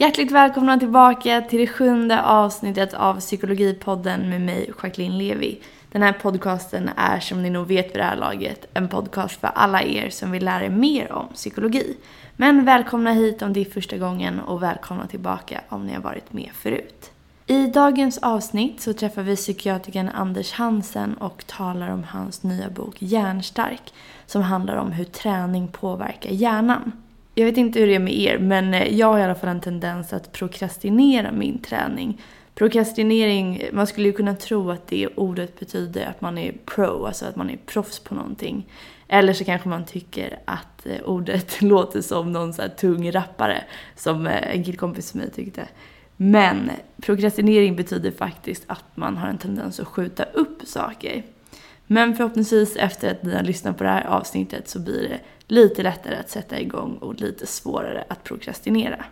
Hjärtligt välkomna tillbaka till det sjunde avsnittet av Psykologipodden med mig, Jacqueline Levi. Den här podcasten är, som ni nog vet vid det här laget, en podcast för alla er som vill lära er mer om psykologi. Men välkomna hit om det är första gången och välkomna tillbaka om ni har varit med förut. I dagens avsnitt så träffar vi psykiatrikern Anders Hansen och talar om hans nya bok Hjärnstark som handlar om hur träning påverkar hjärnan. Jag vet inte hur det är med er, men eh, jag har i alla fall en tendens att prokrastinera min träning. Prokrastinering, man skulle ju kunna tro att det ordet betyder att man är pro, alltså att man är proffs på någonting. Eller så kanske man tycker att eh, ordet låter som någon så här tung rappare, som eh, en killkompis till mig tyckte. Men prokrastinering betyder faktiskt att man har en tendens att skjuta upp saker. Men förhoppningsvis efter att ni har lyssnat på det här avsnittet så blir det lite lättare att sätta igång och lite svårare att prokrastinera.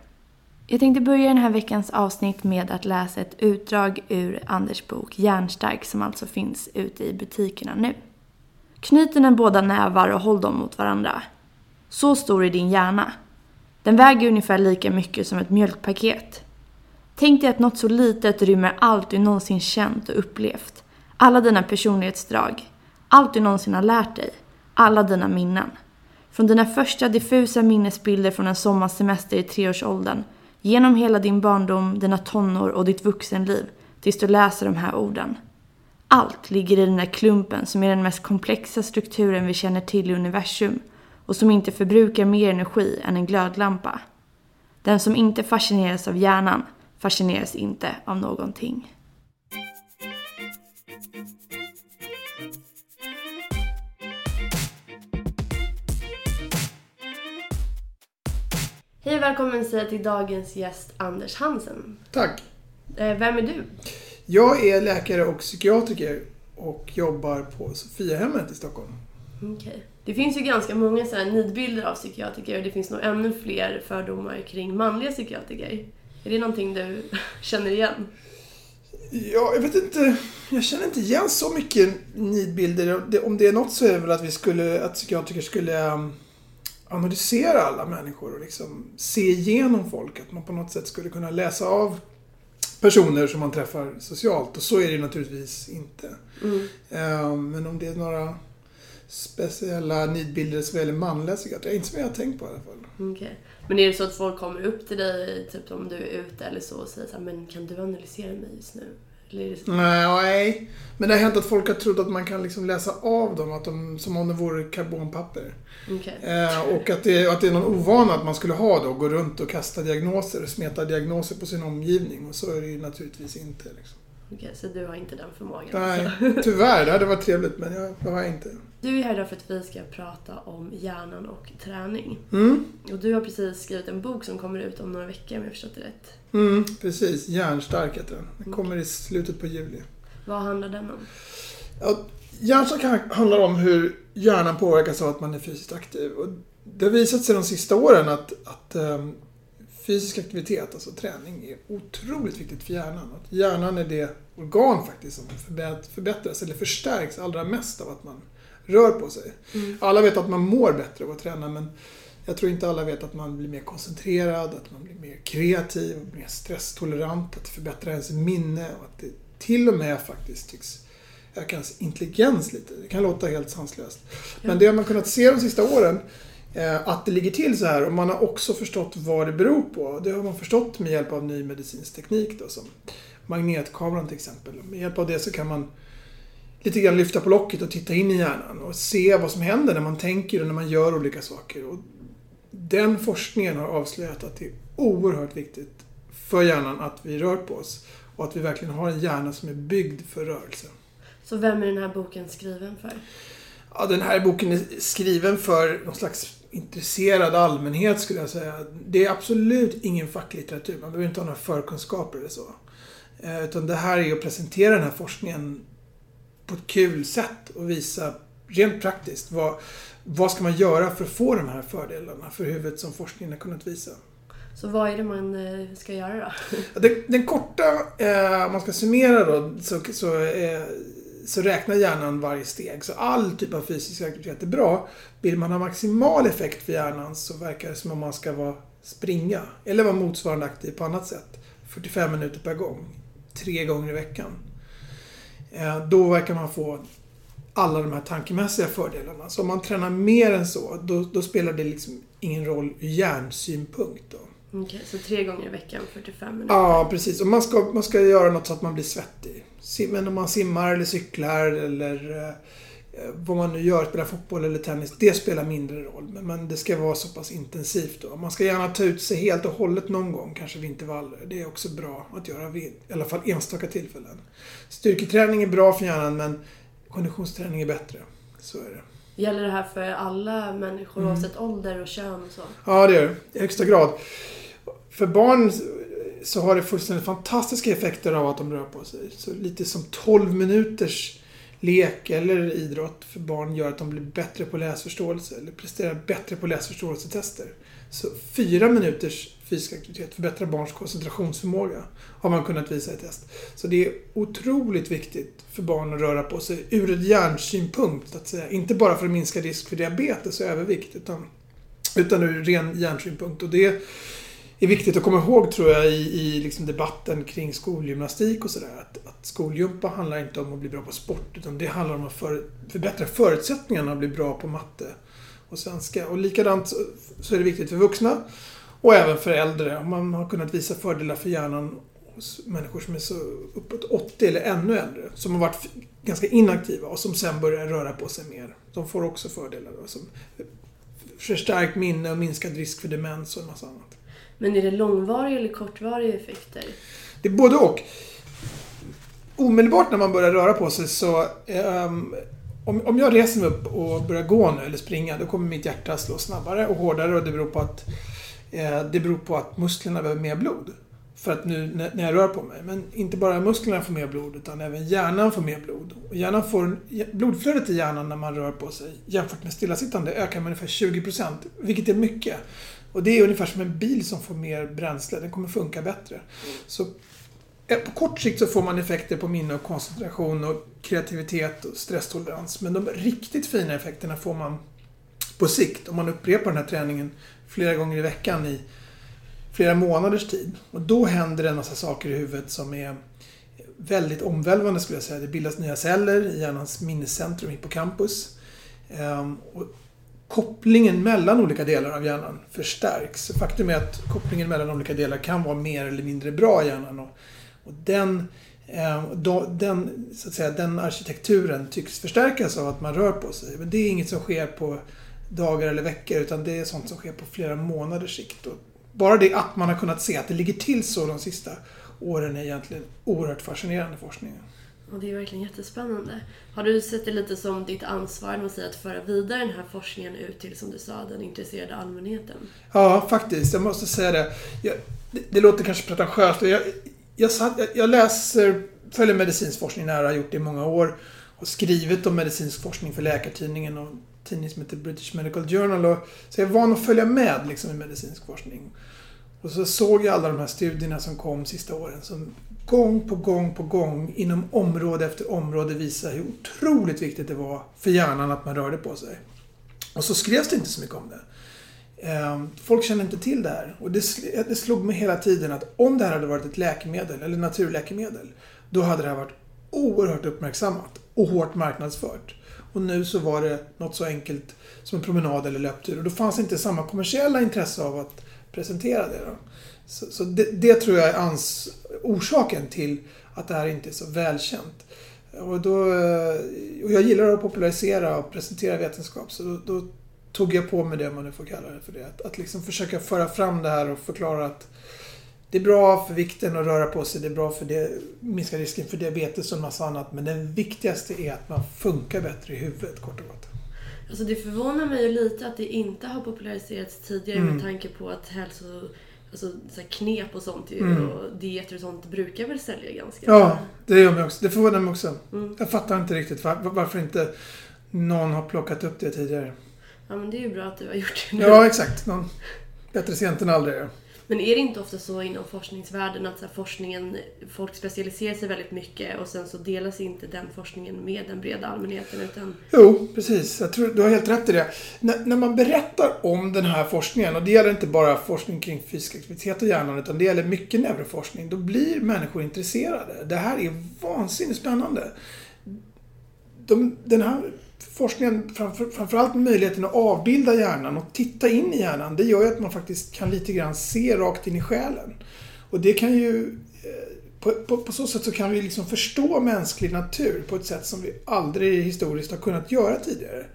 Jag tänkte börja den här veckans avsnitt med att läsa ett utdrag ur Anders bok Hjärnstark som alltså finns ute i butikerna nu. Knyt dina båda nävar och håll dem mot varandra. Så stor är din hjärna. Den väger ungefär lika mycket som ett mjölkpaket. Tänk dig att något så litet rymmer allt du någonsin känt och upplevt. Alla dina personlighetsdrag. Allt du någonsin har lärt dig. Alla dina minnen. Från dina första diffusa minnesbilder från en sommarsemester i treårsåldern, genom hela din barndom, dina tonår och ditt vuxenliv, tills du läser de här orden. Allt ligger i den där klumpen som är den mest komplexa strukturen vi känner till i universum och som inte förbrukar mer energi än en glödlampa. Den som inte fascineras av hjärnan fascineras inte av någonting. Hej och välkommen säga till dagens gäst Anders Hansen. Tack. Eh, Vem är du? Jag är läkare och psykiatriker och jobbar på Sofiahemmet i Stockholm. Okej. Det finns ju ganska många sådana nidbilder av psykiatriker och det finns nog ännu fler fördomar kring manliga psykiatriker. Är det någonting du känner igen? Ja, jag vet inte. Jag känner inte igen så mycket nidbilder. Om det är något så är det väl att vi skulle, att psykiatriker skulle um, analysera alla människor och liksom se igenom folk. Att man på något sätt skulle kunna läsa av personer som man träffar socialt. Och så är det naturligtvis inte. Mm. Um, Men om det är några speciella nidbilder som gäller manliga psykiatriker, inte som jag har tänkt på i alla fall. Okej. Men är det så att folk kommer upp till dig, typ om du är ute eller så, och säger så här, men kan du analysera mig just nu? Eller det? Nej, men det har hänt att folk har trott att man kan liksom läsa av dem att de, som om det vore karbonpapper. Okej. Eh, och att det, att det är någon ovana att man skulle ha då, gå runt och kasta diagnoser och smeta diagnoser på sin omgivning. Och så är det ju naturligtvis inte. Liksom. Okej, så du har inte den förmågan? Nej, alltså. tyvärr. Det hade varit trevligt, men jag, det har jag inte. Du är här idag för att vi ska prata om hjärnan och träning. Mm, Och du har precis skrivit en bok som kommer ut om några veckor om jag förstått det rätt. mm, precis. Hjärnstark heter den. Den kommer i slutet på juli. Vad handlar den om? Ja, hjärnstark han- handlar om hur hjärnan påverkas av att man är fysiskt aktiv. Och det har visat sig de sista åren att, att ehm, fysisk aktivitet, alltså träning, är otroligt viktigt för hjärnan. Att hjärnan är det organ faktiskt som förbätt- förbättras eller förstärks allra mest av att man rör på sig. Mm. Alla vet att man mår bättre av att träna men jag tror inte alla vet att man blir mer koncentrerad, att man blir mer kreativ, mer stresstolerant, att det förbättrar ens minne och att det till och med faktiskt tycks öka ens intelligens lite. Det kan låta helt sanslöst. Men det har man kunnat se de sista åren eh, att det ligger till så här och man har också förstått vad det beror på. Det har man förstått med hjälp av ny medicinsk teknik då, som magnetkameran till exempel. Med hjälp av det så kan man lite grann lyfta på locket och titta in i hjärnan och se vad som händer när man tänker och när man gör olika saker. Och den forskningen har avslöjat att det är oerhört viktigt för hjärnan att vi rör på oss och att vi verkligen har en hjärna som är byggd för rörelse. Så vem är den här boken skriven för? Ja, den här boken är skriven för någon slags intresserad allmänhet skulle jag säga. Det är absolut ingen facklitteratur. Man behöver inte ha några förkunskaper eller så. Eh, Utan det här är att presentera den här forskningen på ett kul sätt och visa rent praktiskt vad, vad ska man göra för att få de här fördelarna för huvudet som forskningen har kunnat visa. Så vad är det man eh, ska göra då? Den, den korta, eh, om man ska summera då, så, så, eh, så räknar hjärnan varje steg. Så all typ av fysisk aktivitet är bra. Vill man ha maximal effekt för hjärnan så verkar det som om man ska vara springa eller vara motsvarande aktiv på annat sätt 45 minuter per gång, tre gånger i veckan. Eh, då verkar man få alla de här tankemässiga fördelarna. Så om man tränar mer än så, då, då spelar det liksom ingen roll ur hjärnsynpunkt. Då. Okej, okay, så tre gånger i veckan, 45 minuter? Ja, precis. Och man ska, man ska göra något så att man blir svettig. Men om man simmar eller cyklar eller eh, vad man nu gör, spelar fotboll eller tennis, det spelar mindre roll. Men, det ska vara så pass intensivt då. Man ska gärna ta ut sig helt och hållet någon gång, kanske vid intervaller. Det är också bra att göra vid i alla fall enstaka tillfällen. Styrketräning är bra för hjärnan, men konditionsträning är bättre. Så är det. Gäller det här för alla människor mm. oavsett ålder och kön och så? Ja, det gör det. I högsta grad. För barn så har det fullständigt fantastiska effekter av att de rör på sig. Så lite som 12 minuters lek eller idrott för barn gör att de blir bättre på läsförståelse eller presterar bättre på läsförståelsetester. Så fyra minuters fysisk aktivitet förbättrar barns koncentrationsförmåga. Har man kunnat visa i test. Så det är otroligt viktigt för barn att röra på sig ur ett hjärnsynpunkt. Att säga. Inte bara för att minska risk för diabetes och övervikt utan, utan ur ren hjärnsynpunkt. Och det är viktigt att komma ihåg tror jag i, i liksom debatten kring skolgymnastik och sådär. Att, att skolgympa handlar inte om att bli bra på sport utan det handlar om att för, förbättra förutsättningarna att bli bra på matte och svenska. Och likadant så är det viktigt för vuxna och även för äldre. Om man har kunnat visa fördelar för hjärnan hos människor som är så uppåt 80 eller ännu äldre. Som har varit ganska inaktiva och som sen börjar röra på sig mer. De får också fördelar. Då, som förstärkt minne och minskad risk för demens och en massa annat. Men är det långvariga eller kortvariga effekter? Det är både och. Omedelbart när man börjar röra på sig så um, om, om jag reser mig upp och börjar gå nu eller springa, då kommer mitt hjärta slå snabbare och hårdare och det beror på att, eh, det beror på att musklerna behöver mer blod. För att nu när, när jag rör på mig. Men inte bara musklerna får mer blod utan även hjärnan får mer blod. Och hjärnan får, blodflödet i hjärnan när man rör på sig jämfört med stillasittande ökar med ungefär 20%. Vilket är mycket. Och det är ungefär som en bil som får mer bränsle. Den kommer funka bättre. Så eh, på kort sikt så får man effekter på minne och koncentration och kreativitet och stresstolerans. Men de riktigt fina effekterna får man på sikt om man upprepar den här träningen flera gånger i veckan i flera månaders tid. Och då händer det en massa saker i huvudet som är väldigt omvälvande skulle jag säga. Det bildas nya celler i hjärnans minnescentrum, hippocampus. Ehm, och kopplingen mellan olika delar av hjärnan förstärks. Faktum är att kopplingen mellan olika delar kan vara mer eller mindre bra i hjärnan. Och och den, eh, den, så att säga, den arkitekturen tycks förstärkas av att man rör på sig. Men det är inget som sker på dagar eller veckor utan det är sånt som sker på flera månaders sikt. Och bara det att man har kunnat se att det ligger till så de sista åren är egentligen oerhört fascinerande forskning. Och det är verkligen jättespännande. Har du sett det lite som ditt ansvar med att föra vidare den här forskningen ut till, som du sa, den intresserade allmänheten? Ja, faktiskt. Jag måste säga det. Jag, det, det, låter kanske pretentiöst. Jag, jag, satt, jag läser, följer medicinsk forskning nära, har gjort det i många år. Och skrivit om medicinsk forskning för Läkartidningen och tidning som heter British Medical Journal. Och, så jag är van att följa med liksom, i medicinsk forskning. Och så såg jag alla de här studierna som kom sista åren som gång på gång på gång inom område efter område visar hur otroligt viktigt det var för hjärnan att man rörde på sig. Och så skrevs det inte så mycket om det. Ehm, folk kände inte till det här. Och det, det slog mig hela tiden att om det här hade varit ett läkemedel, eller naturläkemedel, då hade det här varit oerhört uppmärksammat och hårt marknadsfört. Och nu så var det något så enkelt som en promenad eller löptur. Och då fanns inte samma kommersiella intresse av att presentera det. Då. Så, så det, det, tror jag är ans orsaken till att det här inte är så välkänt. Och, då, eh, och jag gillar att popularisera och presentera vetenskap. Så då, då tog jag på mig det, om man nu får kalla det för det. Att, att liksom försöka föra fram det här och förklara att det är bra för vikten att röra på sig, det är bra för det, minska risken för diabetes och en massa annat. Men det viktigaste är att man funkar bättre i huvudet, kort och gott. Alltså det förvånar mig ju lite att det inte har populariserats tidigare mm. med tanke på att hälso... Alltså så knep och sånt mm. och dieter och sånt brukar väl sälja ganska Ja, det gör mig också. Det förvånar mig också. Mm. Jag fattar inte riktigt var, varför inte någon har plockat upp det tidigare. Ja, men det är ju bra att du har gjort det nu. Ja, exakt. Någon, bättre sent än aldrig. Men är det inte ofta så inom forskningsvärlden att så här, forskningen, folk specialiserar sig väldigt mycket och sen så delas inte den forskningen med den breda allmänheten utan... Jo, precis. Jag tror du har helt rätt i det. N när man berättar om den här forskningen, och det gäller inte bara forskning kring fysisk aktivitet och hjärnan, utan det gäller mycket neuroforskning, då blir människor intresserade. Det här är vansinnigt spännande. De, den här forskningen, framför, framförallt möjligheten att avbilda hjärnan och titta in i hjärnan, det gör ju att man faktiskt kan lite grann se rakt in i själen. Och det kan ju... Eh, på, på, på så sätt så kan vi liksom förstå mänsklig natur på ett sätt som vi aldrig historiskt har kunnat göra tidigare.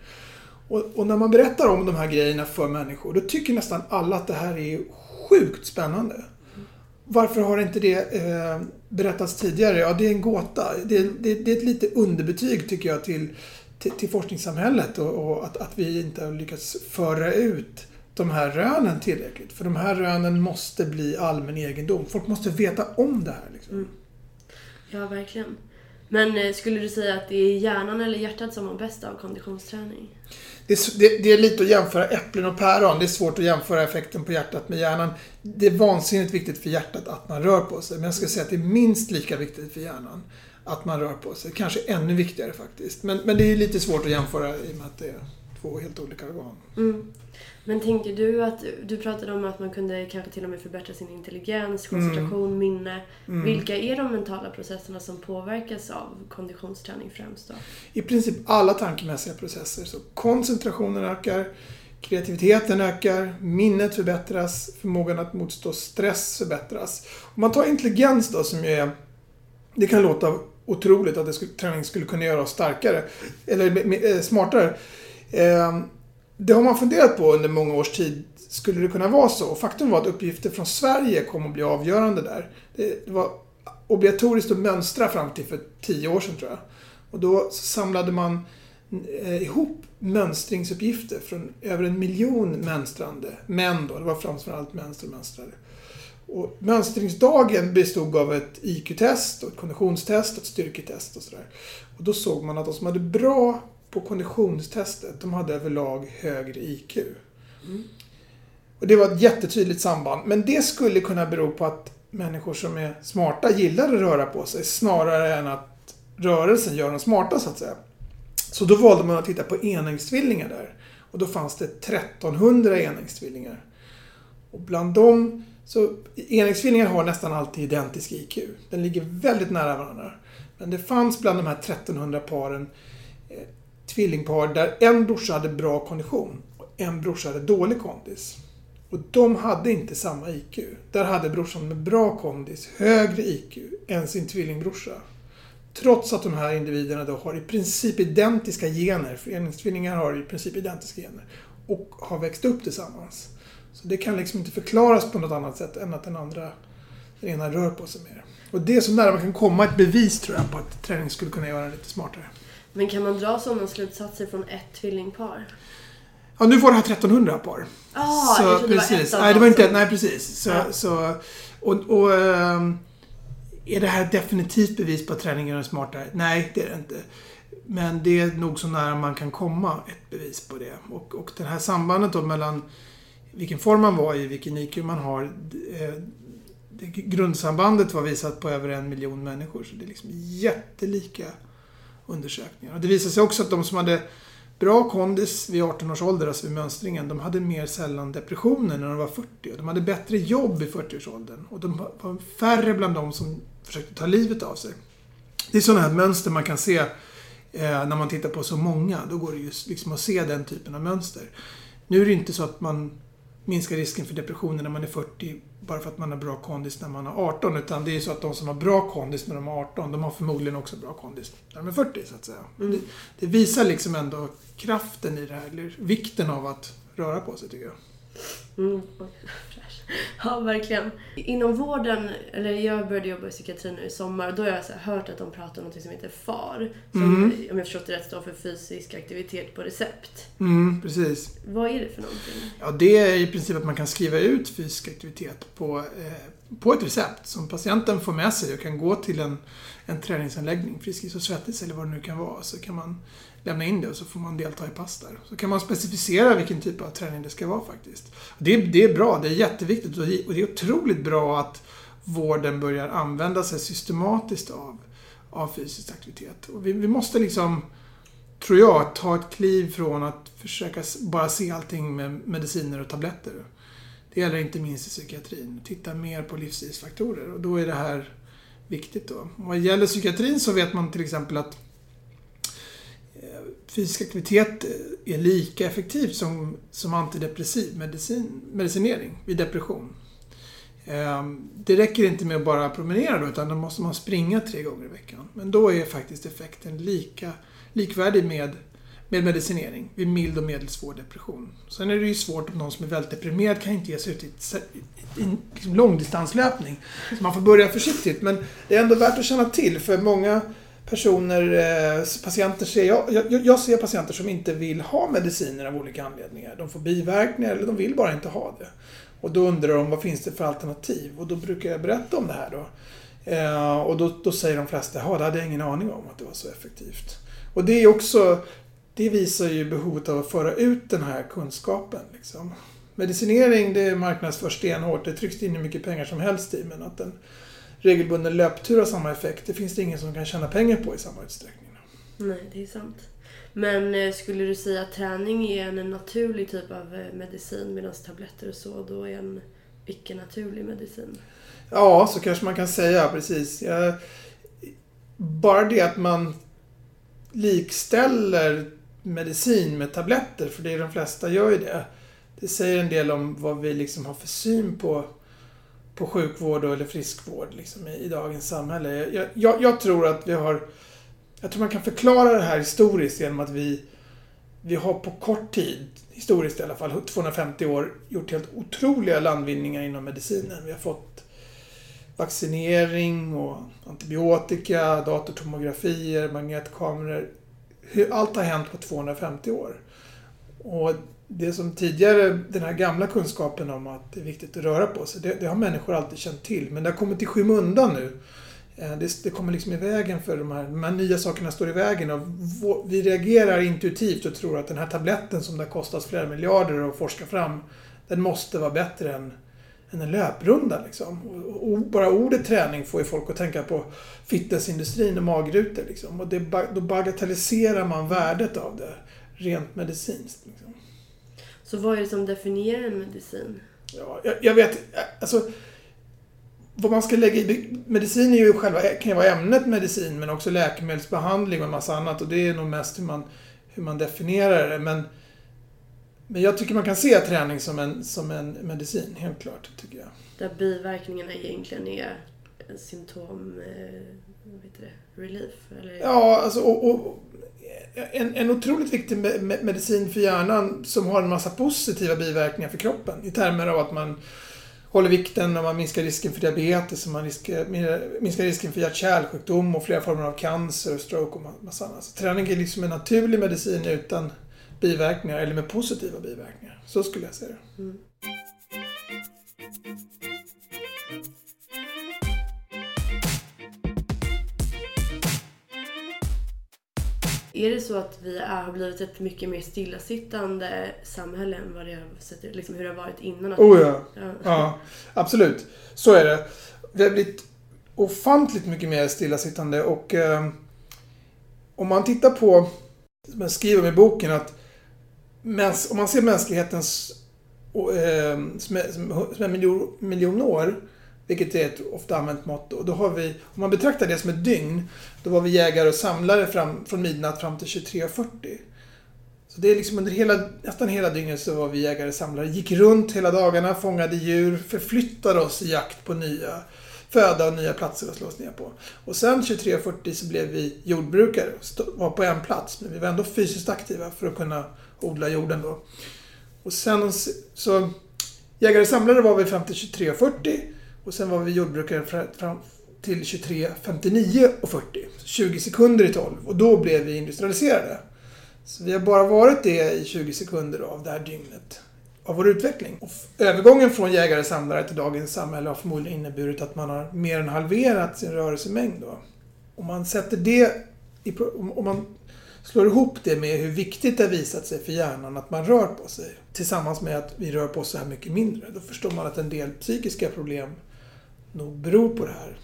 Och, och när man berättar om de här grejerna för människor, då tycker nästan alla att det här är sjukt spännande. Varför har inte det eh, berättats tidigare? Ja, det är en gåta. Det, det, det är ett lite underbetyg tycker jag till, till, till forskningssamhället och, och att, att vi inte har lyckats föra ut de här rönen tillräckligt. För de här rönen måste bli allmän egendom. Folk måste veta om det här. Liksom. Ja, verkligen. Men eh, skulle du säga att det är hjärnan eller hjärtat som mår bäst av konditionsträning? Det, är, det, det är lite att jämföra äpplen och päron. Det är svårt att jämföra effekten på hjärtat med hjärnan. Det är vansinnigt viktigt för hjärtat att man rör på sig. Men jag ska säga att det är minst lika viktigt för hjärnan att man rör på sig. Kanske ännu viktigare faktiskt. Men, men det är lite svårt att jämföra i och med att det är två helt olika organ. Mm. Men tänker du att, du pratade om att man kunde kanske till och med förbättra sin intelligens, koncentration, minne. Vilka är de mentala processerna som påverkas av konditionsträning främst då? I princip alla tankemässiga processer. Så koncentrationen ökar, kreativiteten ökar, minnet förbättras, förmågan att motstå stress förbättras. Om man tar intelligens då som ju är... Det kan låta otroligt att det skulle, träning skulle kunna göra oss starkare, eller eh, smartare. Eh, det har man funderat på under många års tid. Skulle det kunna vara så? Och faktum var att uppgifter från Sverige kom att bli avgörande där. Det, det var obligatoriskt att mönstra fram till för tio år sedan tror jag. Och då samlade man eh, ihop mönstringsuppgifter från över en miljon mönstrande män då. Det var framförallt män som mönstrade. Och mönstringsdagen bestod av ett IQ-test, ett konditionstest ett styrketest och sådär. Och då såg man att de som hade bra på konditionstestet, de hade överlag högre IQ. Och det var ett jättetydligt samband. Men det skulle kunna bero på att människor som är smarta gillar att röra på sig snarare än att rörelsen gör dem smarta så att säga. Så då valde man att titta på enäggstvillingar där. Och då fanns det 1300 enäggstvillingar. Och bland dem, så enäggstvillingar har nästan alltid identisk IQ. Den ligger väldigt nära varandra. Men det fanns bland de här 1300 paren eh, tvillingpar där en brorsa hade bra kondition och en brorsa hade dålig kondis. Och de hade inte samma IQ. Där hade brorsan med bra kondis högre IQ än sin tvillingbrorsa. Trots att de här individerna då har i princip identiska gener, för enäggstvillingar har i princip identiska gener, och har växt upp tillsammans. Så det kan liksom inte förklaras på något annat sätt än att den andra, den ena rör på sig mer. Och det är så nära man kan komma ett bevis tror jag på att träning skulle kunna göra en lite smartare. Men kan man dra sådana slutsatser från ett tvillingpar? Ja, nu var det här 1300 par. Ah, så, jag trodde precis. det var ett Nej, det var inte som- Nej, precis. Så, Ja. så, och, och, ehm, är det här definitivt bevis på att träning gör en smartare? Nej, det är det inte. Men det är nog så nära man kan komma ett bevis på det. Och, och det här sambandet då mellan vilken form man var i, vilken IQ man har. Eh, det, grundsambandet var visat på över en miljon människor. Så det är liksom jättelika undersökningar. Och det visade sig också att de som hade bra kondis vid 18 års ålder, alltså vid mönstringen, de hade mer sällan depressioner när de var 40. Och de hade bättre jobb i 40-årsåldern. Och de var färre bland de som försökte ta livet av sig. Det är sådana här mönster man kan se eh, när man tittar på så många. Då går det just liksom att se den typen av mönster. Nu är det inte så att man minska risken för depressioner när man är 40 bara för att man har bra kondis när man är 18. Utan det är ju så att de som har bra kondis när de är 18, de har förmodligen också bra kondis när de är 40 så att säga. Det, det visar liksom ändå kraften i det här, eller vikten av att röra på sig tycker jag. Mm. Ja, verkligen. Inom vården, eller jag började jobba i psykiatrin nu i sommar och då har jag så hört att de pratar om något som heter FAR. Som, Mm. om jag förstått det rätt, står för fysisk aktivitet på recept. Mm, precis. Vad är det för någonting? Ja, det är i princip att man kan skriva ut fysisk aktivitet på, eh, på ett recept som patienten får med sig och kan gå till en, en träningsanläggning, Friskis och Svettis eller vad det nu kan vara. Så kan man lämna in det och så får man delta i pass där. Så kan man specificera vilken typ av träning det ska vara faktiskt. Det, det är bra, det är jätteviktigt och det är otroligt bra att vården börjar använda sig systematiskt av, av fysisk aktivitet. Och vi, vi måste liksom, tror jag, ta ett kliv från att försöka bara se allting med mediciner och tabletter. Det gäller inte minst i psykiatrin. Titta mer på livsstilsfaktorer och då är det här viktigt. Då. Vad gäller psykiatrin så vet man till exempel att fysisk aktivitet eh, är lika effektivt som, som antidepressiv medicin, medicinering vid depression. Ehm, det räcker inte med att bara promenera då, utan då måste man springa tre gånger i veckan. Men då är faktiskt effekten lika, likvärdig med, med medicinering vid mild och medelsvår depression. Sen är det ju svårt om någon som är väldigt deprimerad kan inte ge sig ut i, en liksom långdistanslöpning. Så man får börja försiktigt. Men det är ändå värt att känna till, för många personer, eh, patienter ser jag, jag, jag ser patienter som inte vill ha mediciner av olika anledningar. De får biverkningar eller de vill bara inte ha det. Och då undrar de vad finns det för alternativ? Och då brukar jag berätta om det här då. Eh, och då, då säger de flesta, ja det hade jag ingen aning om att det var så effektivt. Och det är också, det visar ju behovet av att föra ut den här kunskapen. Liksom. Medicinering det marknadsförs stenhårt, det trycks in hur mycket pengar som helst i men att den regelbunden löptur har samma effekt, det finns det ingen som kan tjäna pengar på i samma utsträckning. Nej, det är sant. Men eh, skulle du säga att träning är en naturlig typ av eh, medicin medan tabletter och så då är en icke-naturlig medicin? Ja, så kanske man kan säga, precis. Bara det att man likställer medicin med tabletter, för det är de flesta gör ju det. Det säger en del om vad vi liksom har för syn på, på sjukvård eller friskvård liksom, i, i dagens samhälle. Jag, jag, jag tror att vi har jag tror man kan förklara det här historiskt genom att vi, vi har på kort tid, historiskt i alla fall, 250 år, gjort helt otroliga landvinningar inom medicinen. Vi har fått vaccinering och antibiotika, datortomografier, magnetkameror. Allt har hänt på 250 år. Och det som tidigare, den här gamla kunskapen om att det är viktigt att röra på sig, det, det har människor alltid känt till. Men det har kommit i skymundan nu eh, det, det, kommer liksom i vägen för de här, de här nya sakerna står i vägen och vi reagerar intuitivt och tror att den här tabletten som det har kostat flera miljarder att forska fram, den måste vara bättre än, än en löprunda. Liksom. Och, och bara ordet träning får ju folk att tänka på fitnessindustrin och magrutor. Liksom. Och det, då bagatelliserar man värdet av det rent medicinskt. Liksom. Så vad är det som definierar en medicin? Ja, jag, jag vet, alltså vad man ska lägga i... Medicin är ju själva, kan ju vara ämnet medicin men också läkemedelsbehandling och en massa annat och det är nog mest hur man, hur man definierar det. Men, men jag tycker man kan se träning som en, som en medicin, helt klart. tycker jag. Där biverkningarna egentligen är symptom... Eh, vad heter det? Relief? Eller? Ja, alltså och, och en, en otroligt viktig medicin för hjärnan som har en massa positiva biverkningar för kroppen i termer av att man håller vikten och man minskar risken för diabetes och man risker, minskar risken för hjärt-kärlsjukdom och flera former av cancer och stroke och massa annat. Så träning är liksom en naturlig medicin utan biverkningar eller med positiva biverkningar. Så skulle jag säga det. Mm. Är det så att vi är, har blivit ett mycket mer stillasittande samhälle än vad det har, liksom hur det har varit innan? Oh ja. ja. ja. Absolut. Så är det. Vi har blivit ofantligt mycket mer stillasittande och eh, om man tittar på, som jag skriver i boken, att om man ser mänsklighetens eh, som, är, som är miljon, miljon år vilket är ett ofta använt mått. Och då har vi, om man betraktar det som ett dygn, då var vi jägare och samlare fram, från midnatt fram till 23.40. Så det är liksom under hela, nästan hela dygnet så var vi jägare och samlare. Gick runt hela dagarna, fångade djur, förflyttade oss i jakt på nya föda och nya platser att slå oss ner på. Och sen 23.40 så blev vi jordbrukare, var på en plats, men vi var ändå fysiskt aktiva för att kunna odla jorden då. Och sen så jägare och samlare var vi fram till 23.40 och sen var vi jordbrukare fram till 23.59 och 40. 20 sekunder i 12. Och då blev vi industrialiserade. Så vi har bara varit det i 20 sekunder av det här dygnet. av vår utveckling. Och övergången från jägare-samlare till dagens samhälle har förmodligen inneburit att man har mer än halverat sin rörelsemängd. Då. Om man sätter det i, om man slår ihop det med hur viktigt det har visat sig för hjärnan att man rör på sig tillsammans med att vi rör på oss så här mycket mindre. Då förstår man att en del psykiska problem nog beror på det här.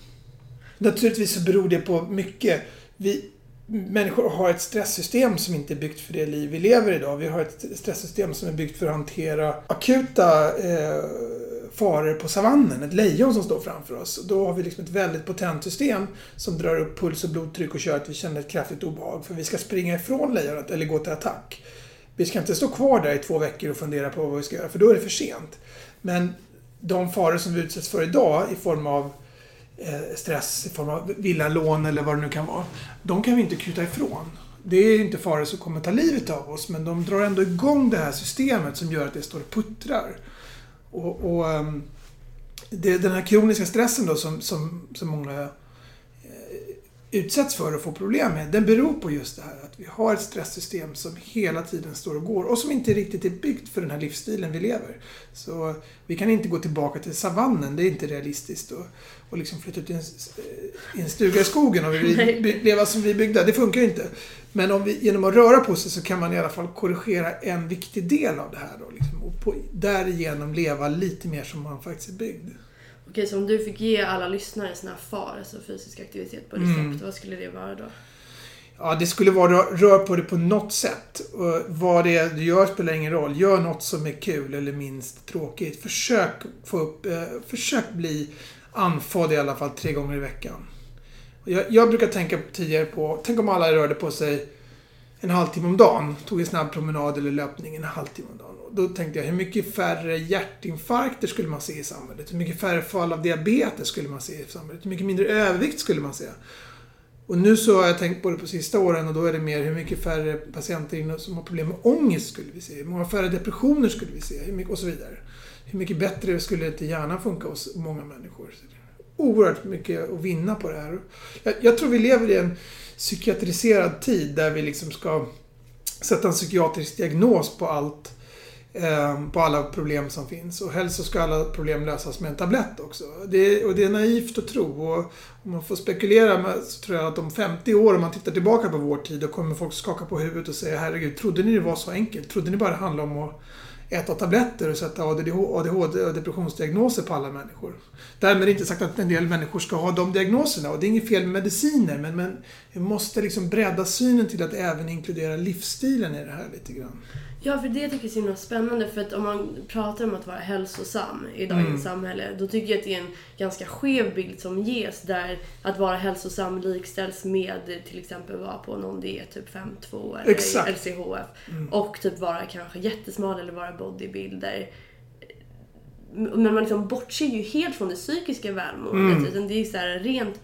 Naturligtvis så beror det på mycket. Vi, människor har ett stresssystem som inte är byggt för det liv vi lever idag. Vi har ett stresssystem som är byggt för att hantera akuta eh, faror på savannen. Ett lejon som står framför oss. Då har vi liksom ett väldigt potent system som drar upp puls och blodtryck och gör att vi känner ett kraftigt obehag. För vi ska springa ifrån lejonet eller gå till attack. Vi ska inte stå kvar där i två veckor och fundera på vad vi ska göra, för då är det för sent. Men de faror som vi utsätts för idag i form av eh, stress, i form av villalån eller vad det nu kan vara. De kan vi inte kuta ifrån. Det är inte faror som kommer ta livet av oss, men de drar ändå igång det här systemet som gör att det står och puttrar. Och, och ehm, det, den här kroniska stressen då som, som, som många utsätts för och får problem med, den beror på just det här att vi har ett stresssystem som hela tiden står och går och som inte riktigt är byggt för den här livsstilen vi lever. Så vi kan inte gå tillbaka till savannen, det är inte realistiskt. Och, och liksom flytta ut i en, i en stuga i skogen och vi, leva som vi byggda, det funkar inte. Men om vi, genom att röra på sig så kan man i alla fall korrigera en viktig del av det här. Då, liksom, och på, därigenom leva lite mer som man faktiskt är byggd. Okej, så om du fick ge alla lyssnare såna här FAR, alltså fysisk aktivitet på recept, mm. vad skulle det vara då? Ja, det skulle vara rör på det på något sätt. Och vad det är du gör spelar ingen roll. Gör något som är kul eller minst tråkigt. Försök få upp, eh, försök bli andfådd i alla fall tre gånger i veckan. Jag, jag, brukar tänka tidigare på, tänk om alla rörde på sig en halvtimme om dagen. Tog en snabb promenad eller löpning en halvtimme om dagen. Då tänkte jag, hur mycket färre hjärtinfarkter skulle man se i samhället? Hur mycket färre fall av diabetes skulle man se i samhället? Hur mycket mindre övervikt skulle man se? Och nu så har jag tänkt på det på sista åren och då är det mer hur mycket färre patienter som har problem med ångest skulle vi se. Hur många färre depressioner skulle vi se? Hur mycket, och så vidare. Hur mycket bättre skulle inte hjärnan funka hos många människor? Oerhört mycket att vinna på det här. Jag, jag tror vi lever i en psykiatriserad tid där vi liksom ska sätta en psykiatrisk diagnos på allt Ehm, på alla problem som finns. Och helst så ska alla problem lösas med en tablett också. Det, och det är naivt att tro. Och om man får spekulera med, så tror jag att om 50 år, om man tittar tillbaka på vår tid, då kommer folk skaka på huvudet och säga herregud, trodde ni det var så enkelt? Trodde ni bara det handlade om att äta tabletter och sätta ADHD och depressionsdiagnoser på alla människor. Därmed inte sagt att en del människor ska ha de diagnoserna och det är inget fel med mediciner men, men vi måste liksom bredda synen till att även inkludera livsstilen i det här lite grann. Ja, för det tycker jag är så himla spännande. För att om man pratar om att vara hälsosam i dagens mm. samhälle, då tycker jag att det är en ganska skev bild som ges där att vara hälsosam likställs med till exempel vara på någon diet, typ 5-2 eller Exakt. LCHF. Mm. Och typ vara kanske jättesmal eller vara bodybuilder. Men man liksom bortser ju helt från det psykiska välmåendet. Mm. Utan det är så här rent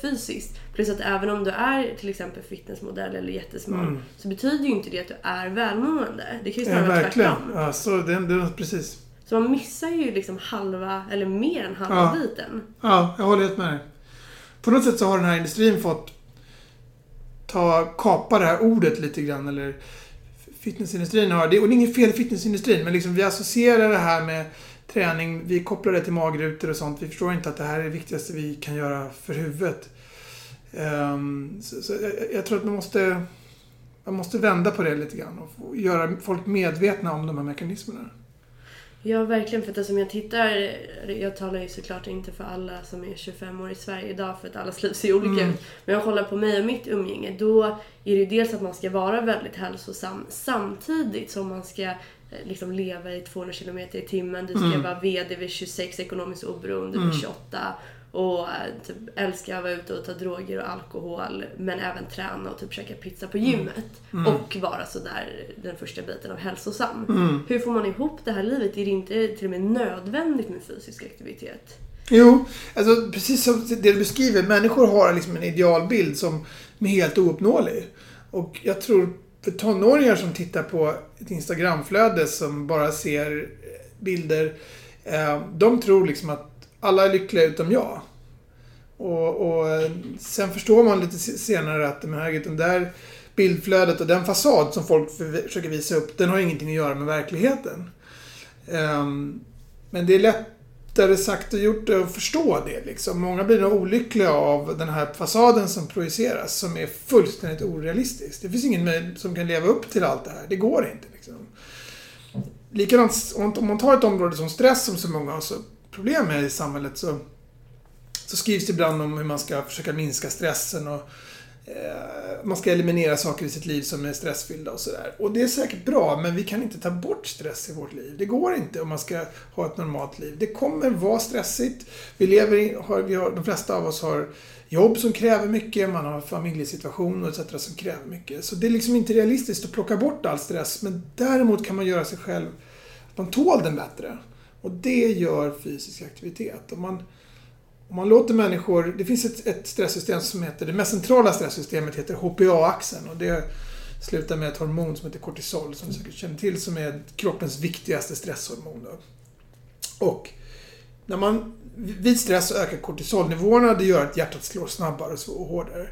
fysiskt. Plus att även om du är till exempel fitnessmodell eller jättesmal mm. så betyder ju inte det att du är välmående. Det kan ju snarare vara tvärtom. Ja, så det, det, precis. Så man missar ju liksom halva, eller mer än halva ja. biten. Ja, jag håller helt med dig. På något sätt så har den här industrin fått ta, kapa det här ordet lite grann. Eller fitnessindustrin har det. Och det är inget fel i fitnessindustrin, men liksom vi associerar det här med träning. Vi kopplar det till magrutor och sånt. Vi förstår inte att det här är det viktigaste vi kan göra för huvudet. Um, så, så jag, jag, tror att man måste, man måste vända på det lite grann och göra folk medvetna om de här mekanismerna. Ja, verkligen. För att som jag tittar, jag talar ju såklart inte för alla som är 25 år i Sverige idag för att allas liv ser olika mm. ut. Men jag kollar på mig och mitt umgänge, då är det ju dels att man ska vara väldigt hälsosam samtidigt som man ska liksom leva i 200 km i timmen. Du ska mm. vara VD vid 26, ekonomiskt oberoende vid 28. Mm. Och eh, typ, älska att vara ute och ta droger och alkohol. Men även träna och typ käka pizza på mm. gymmet. Mm. Och vara sådär den första biten av hälsosam. Mm. Hur får man ihop det här livet? Är det inte till och med nödvändigt med fysisk aktivitet? Jo, alltså precis som det du beskriver. Människor har liksom en idealbild som är helt ouppnåelig. Och jag tror för tonåringar som tittar på ett Instagramflöde som bara ser eh, bilder. Eh, de tror liksom att alla är lyckliga utom jag. Och, och eh, sen förstår man lite senare att men herregud, den där bildflödet och den fasad som folk försöker visa upp, den har ingenting att göra med verkligheten. Ehm, men det är lättare sagt och gjort att förstå det. Liksom. Många blir nog olyckliga av den här fasaden som projiceras som är fullständigt orealistisk. Det finns ingen som kan leva upp till allt det här. Det går inte. Liksom. Likadant om man tar ett område som stress som så många har så problem med i samhället så, så skrivs det ibland om hur man ska försöka minska stressen och Eh, man ska eliminera saker i sitt liv som är stressfyllda och sådär. Och det är säkert bra, men vi kan inte ta bort stress i vårt liv. Det går inte om man ska ha ett normalt liv. Det kommer vara stressigt. Vi lever i, har, vi har, de flesta av oss har jobb som kräver mycket, man har familjesituationer etc. som kräver mycket. Så det är liksom inte realistiskt att plocka bort all stress, men däremot kan man göra sig själv, att man tål den bättre. Och det gör fysisk aktivitet. Om man, om man låter människor... Det finns ett, ett stresssystem som heter... Det mest centrala stresssystemet heter HPA-axeln. Och det slutar med ett hormon som heter kortisol, som du säkert känner till, som är kroppens viktigaste stresshormon. Då. Och när man, vid stress så ökar kortisolnivåerna. Det gör att hjärtat slår snabbare och hårdare.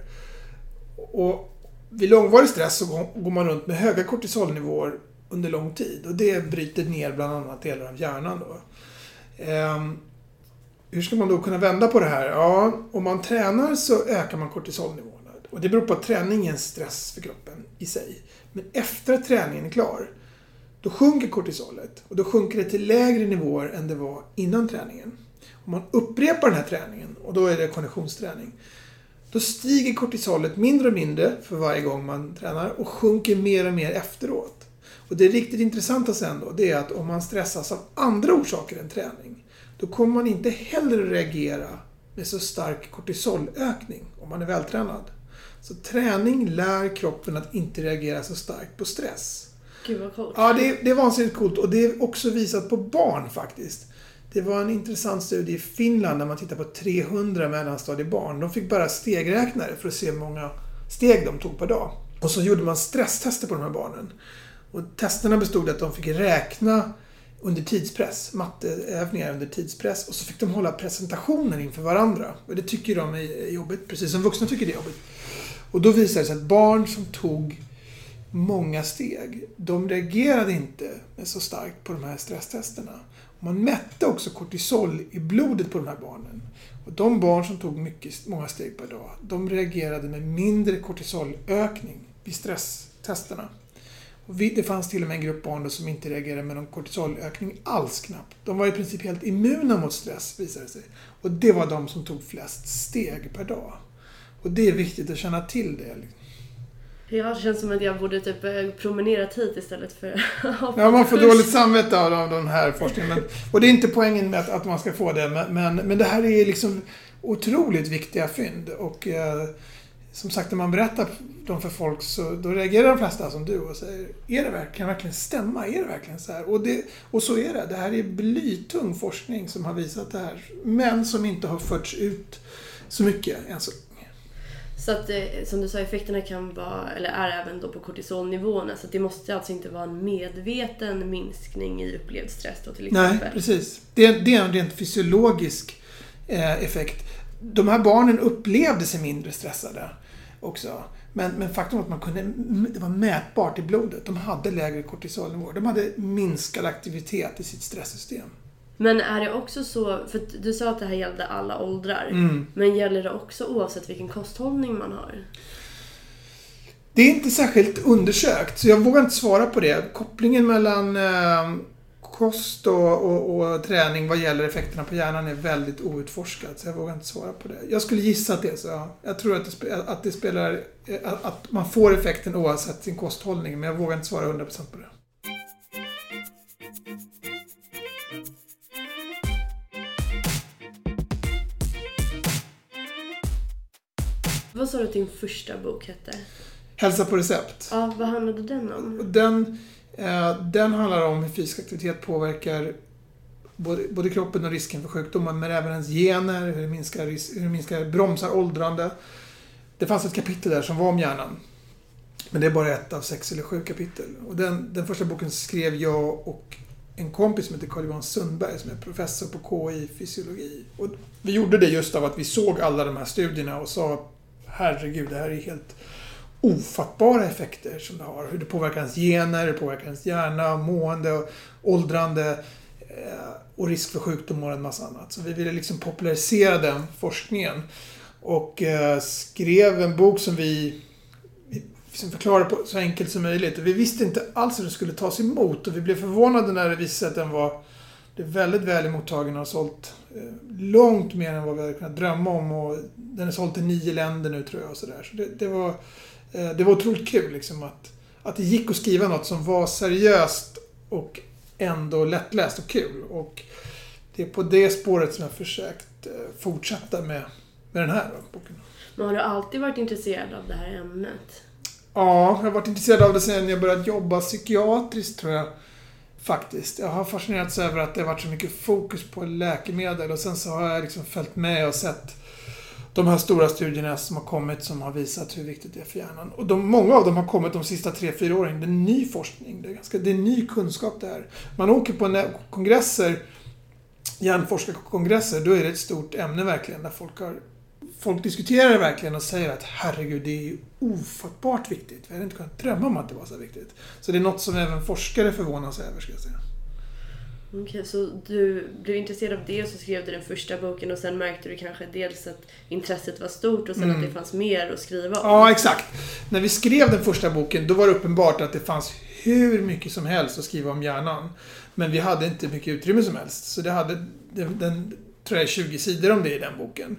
Och vid långvarig stress så går man runt med höga kortisolnivåer under lång tid. Och det bryter ner bland annat delar av hjärnan. Då. Ehm, hur ska man då kunna vända på det här? Ja, om man tränar så ökar man kortisolnivåerna. Och det beror på att träning är en stress för kroppen i sig. Men efter att träningen är klar, då sjunker kortisolet. Och då sjunker det till lägre nivåer än det var innan träningen. Om man upprepar den här träningen, och då är det konditionsträning, då stiger kortisolet mindre och mindre för varje gång man tränar och sjunker mer och mer efteråt. Och det riktigt intressanta sen då, det är att om man stressas av andra orsaker än träning, då kommer man inte heller reagera med så stark kortisolökning om man är vältränad. Så träning lär kroppen att inte reagera så starkt på stress. Gud vad coolt. Ja, det är, det är vansinnigt coolt och det är också visat på barn faktiskt. Det var en intressant studie i Finland när man tittade på 300 mellanstadiebarn. De fick bara stegräknare för att se hur många steg de tog per dag. Och så gjorde man stresstester på de här barnen. Och testerna bestod i att de fick räkna under tidspress, matteövningar under tidspress och så fick de hålla presentationer inför varandra. Och det tycker de är jobbigt, precis som vuxna tycker det är jobbigt. Och då visade det sig att barn som tog många steg, de reagerade inte så starkt på de här stresstesterna. Man mätte också kortisol i blodet på de här barnen. Och de barn som tog mycket, många steg per dag, de reagerade med mindre kortisolökning vid stresstesterna. Och det fanns till och med en grupp barn som inte reagerade med någon kortisolökning alls knappt. De var i princip helt immuna mot stress, visade det sig. Och det var de som tog flest steg per dag. Och det är viktigt att känna till det. Ja, det känns som att jag borde typ eh, promenera hit istället för Ja, man får dåligt samvete av den här forskningen. Men, och det är inte poängen med att, att man ska få det, men, men, men, det här är liksom otroligt viktiga fynd. Och eh, som sagt, när man berättar dem för folk så då reagerar de flesta som du och säger Är det verkligen, kan det verkligen stämma? Är det verkligen så här? Och, det, och så är det. Det här är blytung forskning som har visat det här. Men som inte har förts ut så mycket än så så att eh, som du sa, effekterna kan vara, eller är även då på kortisolnivåerna. Så det måste alltså inte vara en medveten minskning i upplevd stress då till exempel. Nej, precis. Det är, det är en rent fysiologisk eh, effekt. De här barnen upplevde sig mindre stressade också. Men, men faktum var att man kunde, det var mätbart i blodet. De hade lägre kortisolnivåer. De hade minskad aktivitet i sitt stresssystem. Men är det också så, för du sa att det här gällde alla åldrar. Mm. Men gäller det också oavsett vilken kosthållning man har? Det är inte särskilt undersökt, så jag vågar inte svara på det. Kopplingen mellan eh, kost och, och, och, träning vad gäller effekterna på hjärnan är väldigt outforskad, så jag vågar inte svara på det. Jag skulle gissa att det är så. Jag tror att det, att det spelar, att man får effekten oavsett sin kosthållning, men jag vågar inte svara 100% på det. Vad sa du att din första bok hette? Hälsa på recept. Ja, vad handlade den om? Den, eh, Eh, den handlar om hur fysisk aktivitet påverkar både, både kroppen och risken för sjukdomar, men även ens gener, hur det minskar, hur det minskar bromsar åldrande. Det fanns ett kapitel där som var om hjärnan. Men det är bara ett av sex eller sju kapitel. Och den, den första boken skrev jag och en kompis som heter Carl-Johan Sundberg som är professor på KI fysiologi. Och vi gjorde det just av att vi såg alla de här studierna och sa herregud, det här är helt ofattbara effekter som det har. Hur det påverkar ens gener, hur det påverkar ens hjärna, mående, åldrande. Eh, och risk för sjukdom och en massa annat. Så vi ville liksom popularisera den forskningen. Och eh, skrev en bok som vi som liksom förklarade på så enkelt som möjligt. Och vi visste inte alls hur den skulle tas emot och vi blev förvånade när det visade sig att den var väldigt väl mottagen och har sålt eh, långt mer än vad vi hade kunnat drömma om. Och den är såld till nio länder nu tror jag. Och så där. så det, det, var, det var otroligt kul liksom att, att det gick att skriva något som var seriöst och ändå lättläst och kul. Och det är på det spåret som jag försökt eh, fortsätta med, med den här boken. Men har du alltid varit intresserad av det här ämnet? Ja, jag har varit intresserad av det sedan jag började jobba psykiatriskt tror jag. Faktiskt. Jag har fascinerats över att det har varit så mycket fokus på läkemedel och sen så har jag liksom följt med och sett de här stora studierna som har kommit som har visat hur viktigt det är för hjärnan. Och de, många av dem har kommit de sista tre fyra åren. Det är ny forskning. Det är, ganska, det är ny kunskap det här. Man åker på kongresser, hjärnforskarkongresser, då är det ett stort ämne verkligen där folk har folk diskuterar det verkligen och säger att herregud, det är ju ofattbart viktigt. Vi hade inte kunnat drömma om att det var så viktigt. Så det är något som även forskare förvånas över, ska jag säga. Okej, okay, så du blev intresserad av det och så skrev du den första boken och sen märkte du kanske dels att intresset var stort och sen mm. att det fanns mer att skriva om? Ja, exakt. När vi skrev den första boken, då var det uppenbart att det fanns hur mycket som helst att skriva om hjärnan. Men vi hade inte mycket utrymme som helst. Så det hade, den, den tror jag, är 20 sidor om det i den boken.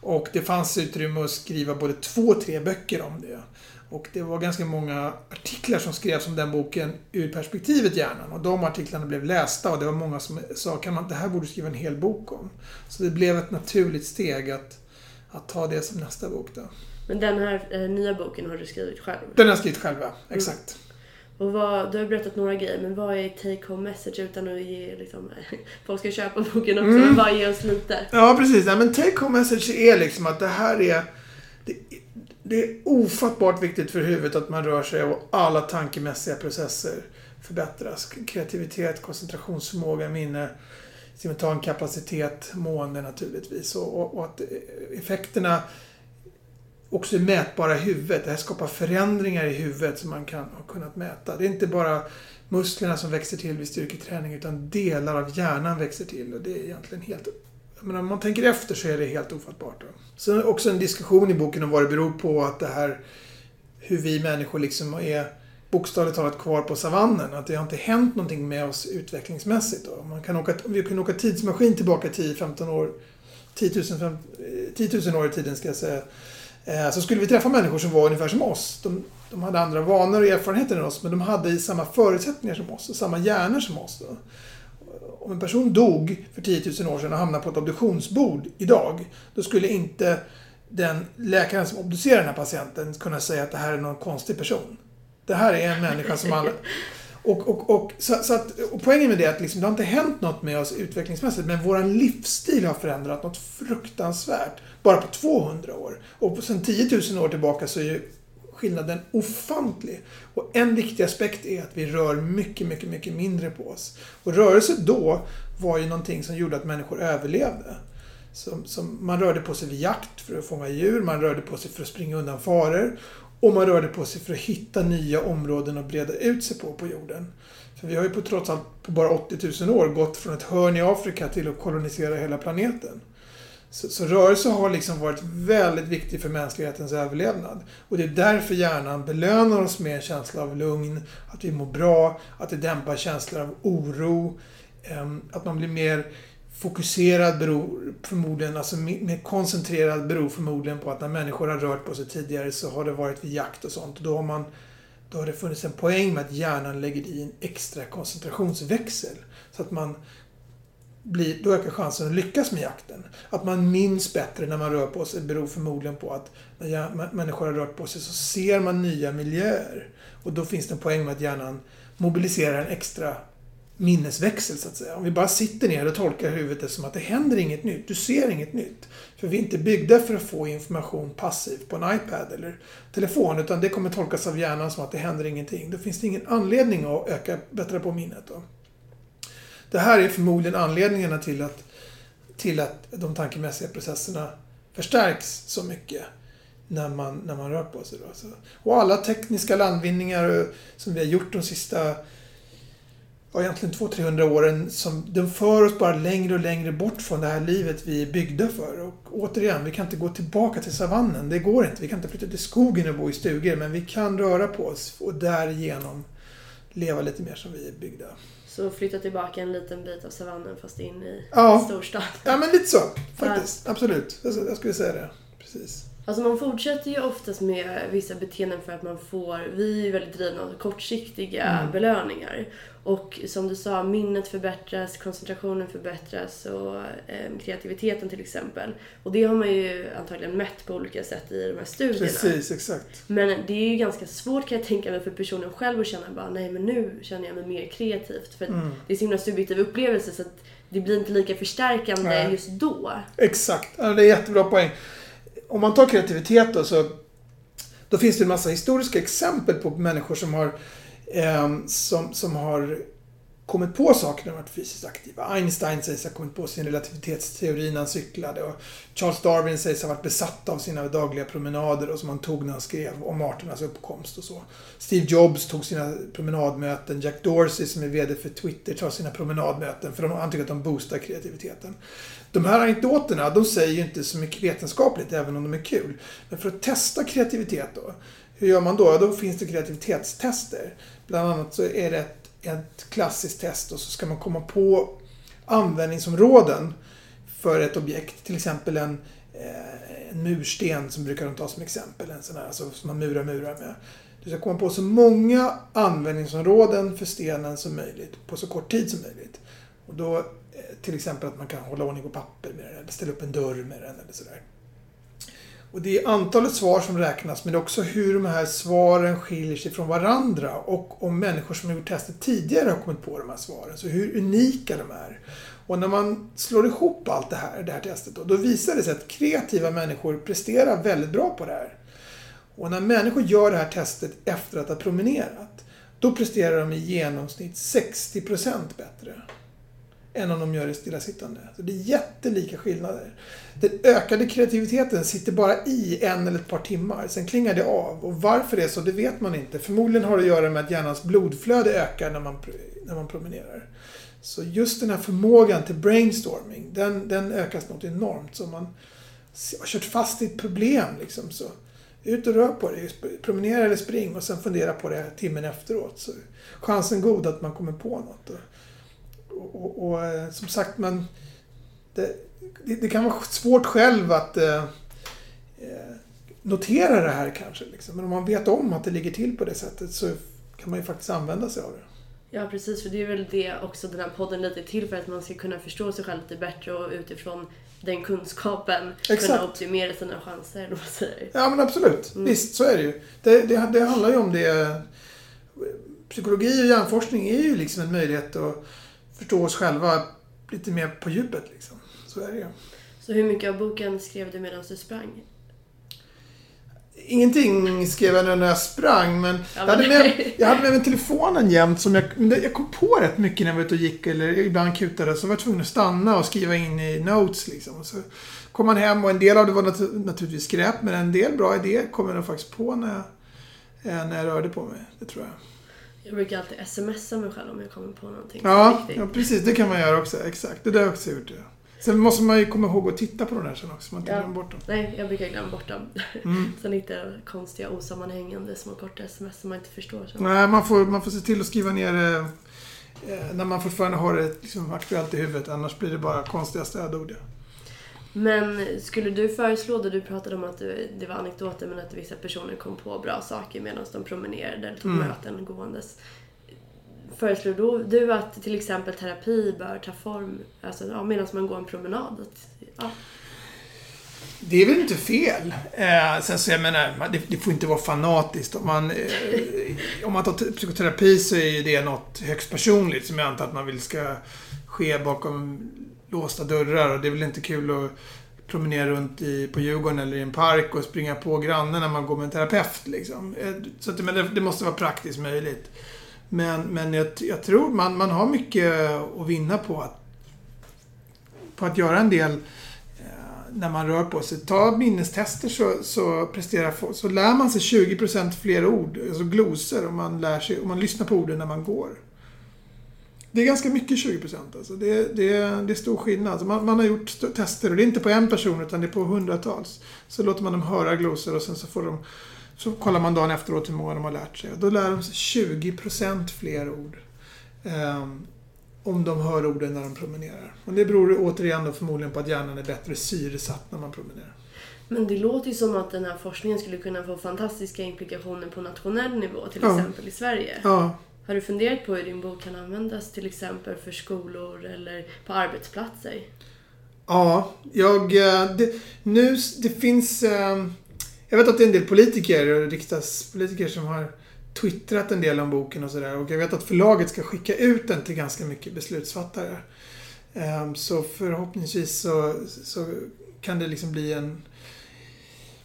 Och det fanns utrymme att skriva både två tre böcker om det. Och det var ganska många artiklar som skrevs om den boken ur perspektivet hjärnan. Och de artiklarna blev lästa och det var många som sa kan man, det här borde du skriva en hel bok om. Så det blev ett naturligt steg att, att ta det som nästa bok. Då. Men den här eh, nya boken har du skrivit själv? Den har jag skrivit själv, ja. Mm. Exakt. Mm. Och vad, du har berättat några grejer, men vad är take home message utan att ge liksom, folk ska köpa boken också, mm. men bara ge oss lite. Ja, precis. Ja, men take home message är liksom att det här är det, det är ofattbart viktigt för huvudet att man rör sig och alla tankemässiga processer förbättras. Kreativitet, koncentrationsförmåga, minne, simultan kapacitet, mående naturligtvis. Och, och, och att effekterna också är mätbara i huvudet. Det här skapar förändringar i huvudet som man kan ha kunnat mäta. Det är inte bara musklerna som växer till vid styrketräning utan delar av hjärnan växer till och det är egentligen helt... Men om man tänker efter så är det helt ofattbart. Då. Sen också en diskussion i boken om vad det beror på att det här hur vi människor liksom är bokstavligt talat kvar på savannen. Att det har inte hänt någonting med oss utvecklingsmässigt. Då. Man kan åka, om vi kunde åka tidsmaskin tillbaka 10-15 år 10 000, 10 000 år i tiden ska jag säga eh, så skulle vi träffa människor som var ungefär som oss. De, de hade andra vanor och erfarenheter än oss, men de hade samma förutsättningar som oss och samma hjärnor som oss. Då. Om en person dog för 10 000 år sedan och hamnade på ett obduktionsbord idag, då skulle inte den läkaren som obducerar den här patienten kunna säga att det här är någon konstig person. Det här är en människa som alla... Och, och, och, så, så att, och poängen med det är att liksom, det har inte hänt något med oss utvecklingsmässigt, men vår livsstil har förändrat något fruktansvärt bara på 200 år. Och sen 10 000 år tillbaka så är ju skillnaden ofantlig. Och en viktig aspekt är att vi rör mycket, mycket, mycket mindre på oss. Och rörelse då var ju någonting som gjorde att människor överlevde. Som, som man rörde på sig vid jakt för att fånga djur, man rörde på sig för att springa undan faror och man rörde på sig för att hitta nya områden att breda ut sig på, på jorden. För vi har ju på trots allt på bara 80 000 år gått från ett hörn i Afrika till att kolonisera hela planeten. Så, så rörelse har liksom varit väldigt viktig för mänsklighetens överlevnad. Och det är därför hjärnan belönar oss med en känsla av lugn, att vi mår bra, att det dämpar känslor av oro, att man blir mer fokuserad beror förmodligen, alltså mer koncentrerad beror förmodligen på att när människor har rört på sig tidigare så har det varit vid jakt och sånt. Då har, man, då har det funnits en poäng med att hjärnan lägger i en extra koncentrationsväxel. Så att man blir, då ökar chansen att lyckas med jakten. Att man minns bättre när man rör på sig beror förmodligen på att när människor har rört på sig så ser man nya miljöer. Och då finns det en poäng med att hjärnan mobiliserar en extra minnesväxel så att säga. Om vi bara sitter ner och tolkar huvudet som att det händer inget nytt. Du ser inget nytt. För vi är inte byggda för att få information passivt på en iPad eller telefon utan det kommer tolkas av hjärnan som att det händer ingenting. Då finns det ingen anledning att öka, bättra på minnet. Då. Det här är förmodligen anledningarna till att, till att de tankemässiga processerna förstärks så mycket när man, när man rör på sig. Då. och alla tekniska landvinningar eh, som vi har gjort de sista ja, egentligen 200-300 åren som de för oss bara längre och längre bort från det här livet vi är byggda för. Och återigen, vi kan inte gå tillbaka till savannen. Det går inte. Vi kan inte flytta till skogen och bo i stugor. Men vi kan röra på oss och därigenom leva lite mer som vi är byggda. Så flytta tillbaka en liten bit av savannen fast in i Ja. storstan. Ja, men lite så. Faktiskt. Absolut. Jag jag skulle säga det. Precis. Alltså man fortsätter ju oftast med vissa beteenden för att man får, vi är ju väldigt drivna av kortsiktiga Mm. belöningar. Och som du sa, minnet förbättras, koncentrationen förbättras och eh, kreativiteten till exempel. Och det har man ju antagligen mätt på olika sätt i de här studierna. Precis, exakt. Men det är ju ganska svårt kan jag tänka mig för personen själv att känna bara nej men nu känner jag mig mer kreativt. För Mm. det är så himla subjektiv upplevelse så att det blir inte lika förstärkande Nej. just då. Exakt. Det är jättebra poäng. Om man tar kreativitet då så då finns det en massa historiska exempel på människor som har Ehm, som, som har kommit på saker när de varit fysiskt aktiva. Einstein sägs ha kommit på sin relativitetsteori när han cyklade och Charles Darwin sägs ha varit besatt av sina dagliga promenader och som han tog när han skrev om arternas uppkomst och så. Steve Jobs tog sina promenadmöten. Jack Dorsey som är VD för Twitter tar sina promenadmöten för de, han tycker att de boostar kreativiteten. De här anekdoterna, de säger ju inte så mycket vetenskapligt även om de är kul. Men för att testa kreativitet då, hur gör man då? Ja, då finns det kreativitetstester. Bland annat så är det ett, ett klassiskt test och så ska man komma på användningsområden för ett objekt. Till exempel en, eh, en mursten som brukar de ta som exempel. En sån här alltså, som man murar murar med. Du ska komma på så många användningsområden för stenen som möjligt på så kort tid som möjligt. Och då eh, till exempel att man kan hålla ordning på papper med den eller ställa upp en dörr med den eller sådär. Och det är antalet svar som räknas men det är också hur de här svaren skiljer sig från varandra och om människor som har gjort testet tidigare har kommit på de här svaren. Så hur unika de är. Och när man slår ihop allt det här, det här testet då, då visar det sig att kreativa människor presterar väldigt bra på det här. Och när människor gör det här testet efter att ha promenerat, då presterar de i genomsnitt 60% bättre än om de gör det stillasittande. Så det är jättelika skillnader. Den ökade kreativiteten sitter bara i en eller ett par timmar, sen klingar det av. Och varför det är så, det vet man inte. Förmodligen har det att göra med att hjärnans blodflöde ökar när man, när man promenerar. Så just den här förmågan till brainstorming, den, den ökas något enormt. Så om man har kört fast i ett problem, liksom, så ut och rör på dig. Promenera eller spring och sen fundera på det timmen efteråt. Så chansen god att man kommer på något. Och, och, och eh, som sagt, man, det, det, det, kan vara svårt själv att eh, eh, notera det här kanske. Liksom. Men om man vet om att det ligger till på det sättet så kan man ju faktiskt använda sig av det. Ja precis, för det är väl det också den här podden lite är till för att man ska kunna förstå sig själv lite bättre och utifrån den kunskapen Exakt. kunna optimera sina chanser, eller vad säger. Ja men absolut, Mm. visst så är det ju. Det, det, det handlar ju om det. Psykologi och hjärnforskning är ju liksom en möjlighet att förstå oss själva lite mer på djupet. Liksom. Så är det ju. Så hur mycket av boken skrev du medan du sprang? Ingenting skrev jag när jag sprang, men Ja, jag, men- hade med, jag hade med mig telefonen jämt. Som jag, det- jag kom på rätt mycket när jag var ute och gick, eller ibland kutade, så var jag tvungen att stanna och skriva in i notes. Liksom. Och så kom man hem och en del av det var nat- naturligtvis skräp, men en del bra idéer kom jag nog faktiskt på när jag, eh, när jag rörde på mig. Det tror jag. Jag brukar alltid smsa mig själv om jag kommer på någonting Ja, ja, precis. Det kan man göra också. Exakt. Det där har jag också gjort. Ja. Sen måste man ju komma ihåg att titta på de där sen också, så man inte Ja. glömmer bort dem. Nej, jag brukar glömma bort dem. Mm. Sen hittar konstiga osammanhängande små korta sms som man inte förstår. Så. Nej, man får, man får se till att skriva ner det eh, när man fortfarande har det liksom, aktuellt i huvudet. Annars blir det bara konstiga stödord. Men skulle du föreslå, då du pratade om att du, det var anekdoter men att vissa personer kom på bra saker medan de promenerade eller tog Mm. möten gåendes. Föreslår då du att till exempel terapi bör ta form alltså, ja, medan man går en promenad? Att, ja. Det är väl inte fel. Eh, sen så jag menar, det, det får inte vara fanatiskt. Om man, eh, om man tar psykoterapi så är ju det något högst personligt som jag antar att man vill ska ske bakom låsta dörrar. Och det är väl inte kul att promenera runt i, på Djurgården eller i en park och springa på grannen när man går med en terapeut. Liksom. Eh, Så att, men det, det måste vara praktiskt möjligt. Men, men jag, jag tror man, man har mycket att vinna på att, på att göra en del eh, när man rör på sig. Ta minnestester så, så, presterar, så lär man sig 20% fler ord, alltså glosor, om man, lär sig, om man lyssnar på orden när man går. Det är ganska mycket 20%. Alltså. Det, det, det är stor skillnad. Alltså man, man, har gjort tester och det är inte på en person utan det är på hundratals. Så låter man dem höra glosor och sen så får de så kollar man dagen efteråt hur många de har lärt sig. Då lär de sig 20 procent fler ord. Um, om de hör orden när de promenerar. Och det beror återigen då förmodligen på att hjärnan är bättre syresatt när man promenerar. Men det låter ju som att den här forskningen skulle kunna få fantastiska implikationer på nationell nivå, till Ja. exempel i Sverige. Ja, Har du funderat på hur din bok kan användas till exempel för skolor eller på arbetsplatser? Ja, jag... eh, Det, nu, det finns... Jag vet att det är en del politiker och riksdagspolitiker som har twittrat en del om boken och sådär. Och jag vet att förlaget ska skicka ut den till ganska mycket beslutsfattare. Ehm, så förhoppningsvis så, så kan det liksom bli en...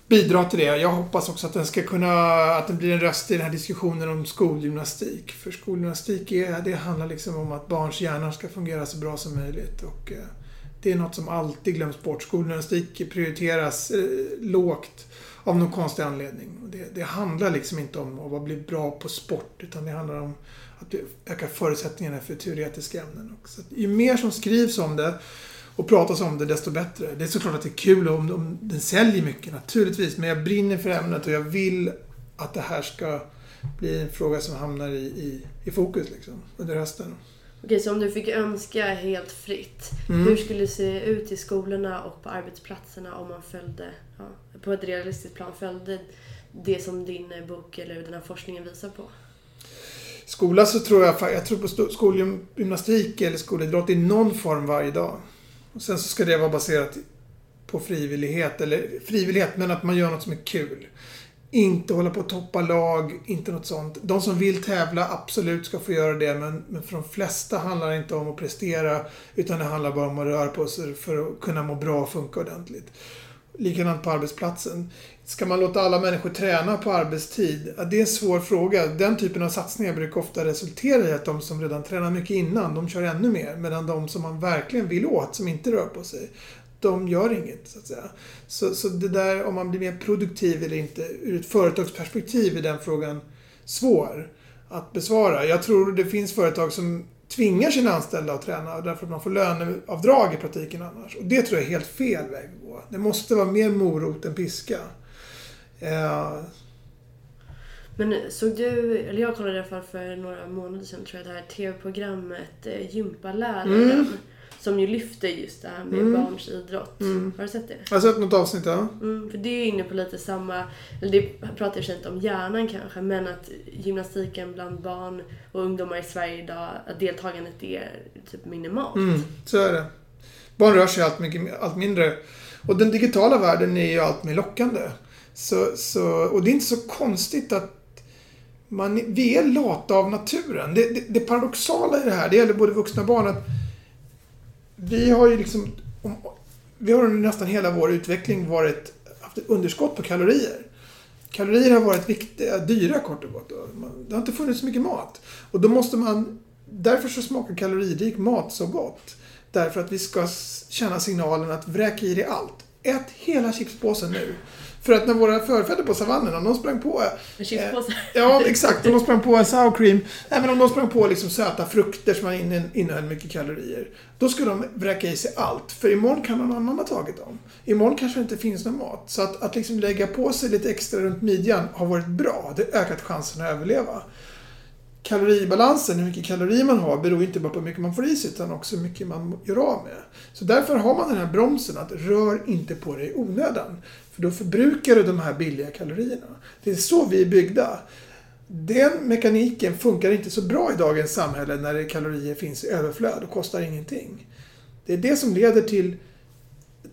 Bidra till det. Jag hoppas också att den ska kunna... Att den blir en röst i den här diskussionen om skolgymnastik. För skolgymnastik är, det handlar liksom om att barns hjärnor ska fungera så bra som möjligt. Och, eh, det är något som alltid glöms bort. Skolgymnastik prioriteras eh, lågt av någon konstig anledning. Det, det handlar liksom inte om att bli bra på sport utan det handlar om att öka förutsättningarna för teoretiska ämnen. Och så att ju mer som skrivs om det och pratas om det, desto bättre. Det är såklart att det är kul om, om den säljer mycket, naturligtvis. Men jag brinner för ämnet och jag vill att det här ska bli en fråga som hamnar i, i, i fokus liksom, under hösten. Okej, så om du fick önska helt fritt, Mm. hur skulle det se ut i skolorna och på arbetsplatserna om man följde, ja, på ett realistiskt plan, följde det som din bok eller den här forskningen visar på? Skola så tror jag, jag tror på skolgymnastik eller skolidrott i någon form varje dag. Och sen så ska det vara baserat på frivillighet, eller frivillighet, men att man gör något som är kul. Inte hålla på att toppa lag, inte något sånt. De som vill tävla, absolut ska få göra det, men, men för de flesta handlar det inte om att prestera, utan det handlar bara om att röra på sig för att kunna må bra och funka ordentligt. Likadant på arbetsplatsen. Ska man låta alla människor träna på arbetstid? Ja, det är en svår fråga. Den typen av satsningar brukar ofta resultera i att de som redan tränar mycket innan, de kör ännu mer. Medan de som man verkligen vill åt, som inte rör på sig, de gör inget, så att säga. Så, så det där, om man blir mer produktiv eller inte, ur ett företagsperspektiv är den frågan svår att besvara. Jag tror det finns företag som tvingar sina anställda att träna därför att man får löneavdrag i praktiken annars. Och det tror jag är helt fel väg att gå. Det måste vara mer morot än piska. Eh, Men såg du, eller jag kollade i alla fall för några månader sedan tror jag, det här tv-programmet eh, Gympaläraren. Mm. Som ju lyfter just det här med Mm. barns idrott. Mm. Har du sett det? jag har sett något avsnitt, ja. Mm, för det är ju inne på lite samma, eller det pratar jag inte om hjärnan kanske, men att gymnastiken bland barn och ungdomar i Sverige idag, att deltagandet är typ minimalt. Mm, så är det. Barn rör sig allt, mycket, allt mindre. Och den digitala världen är ju allt mer lockande. Så, så, och det är inte så konstigt att man, vi är lata av naturen. Det, det, det paradoxala i det här, det gäller både vuxna och barn, att vi har ju liksom... om- Vi har under nästan hela vår utveckling varit, haft ett underskott på kalorier. Kalorier har varit viktiga, eh, dyra kort och gott. Det har inte funnits så mycket mat. Och då måste man... Därför så smakar kaloririk mat så gott. Därför att vi ska känna signalen att vräka i dig allt. Ät hela chipspåsen nu. För att när våra förfäder på savannen, de sprang på... En chipspåse. Ja, exakt. Om de sprang på en sour cream. Även om de sprang på liksom söta frukter som inne- innehöll mycket kalorier. Då skulle de vräka i sig allt. För imorgon kan någon annan ha tagit dem. Imorgon kanske det inte finns någon mat. Så att, att liksom lägga på sig lite extra runt midjan har varit bra. Det har ökat chansen att överleva. Kaloribalansen, hur mycket kalorier man har, beror inte bara på hur mycket man får i sig utan också hur mycket man gör av med. Så därför har man den här bromsen att rör inte på dig i onödan. För då förbrukar du de här billiga kalorierna. Det är så vi är byggda. Den mekaniken funkar inte så bra i dagens samhälle när det kalorier finns i överflöd och kostar ingenting. Det är det som leder till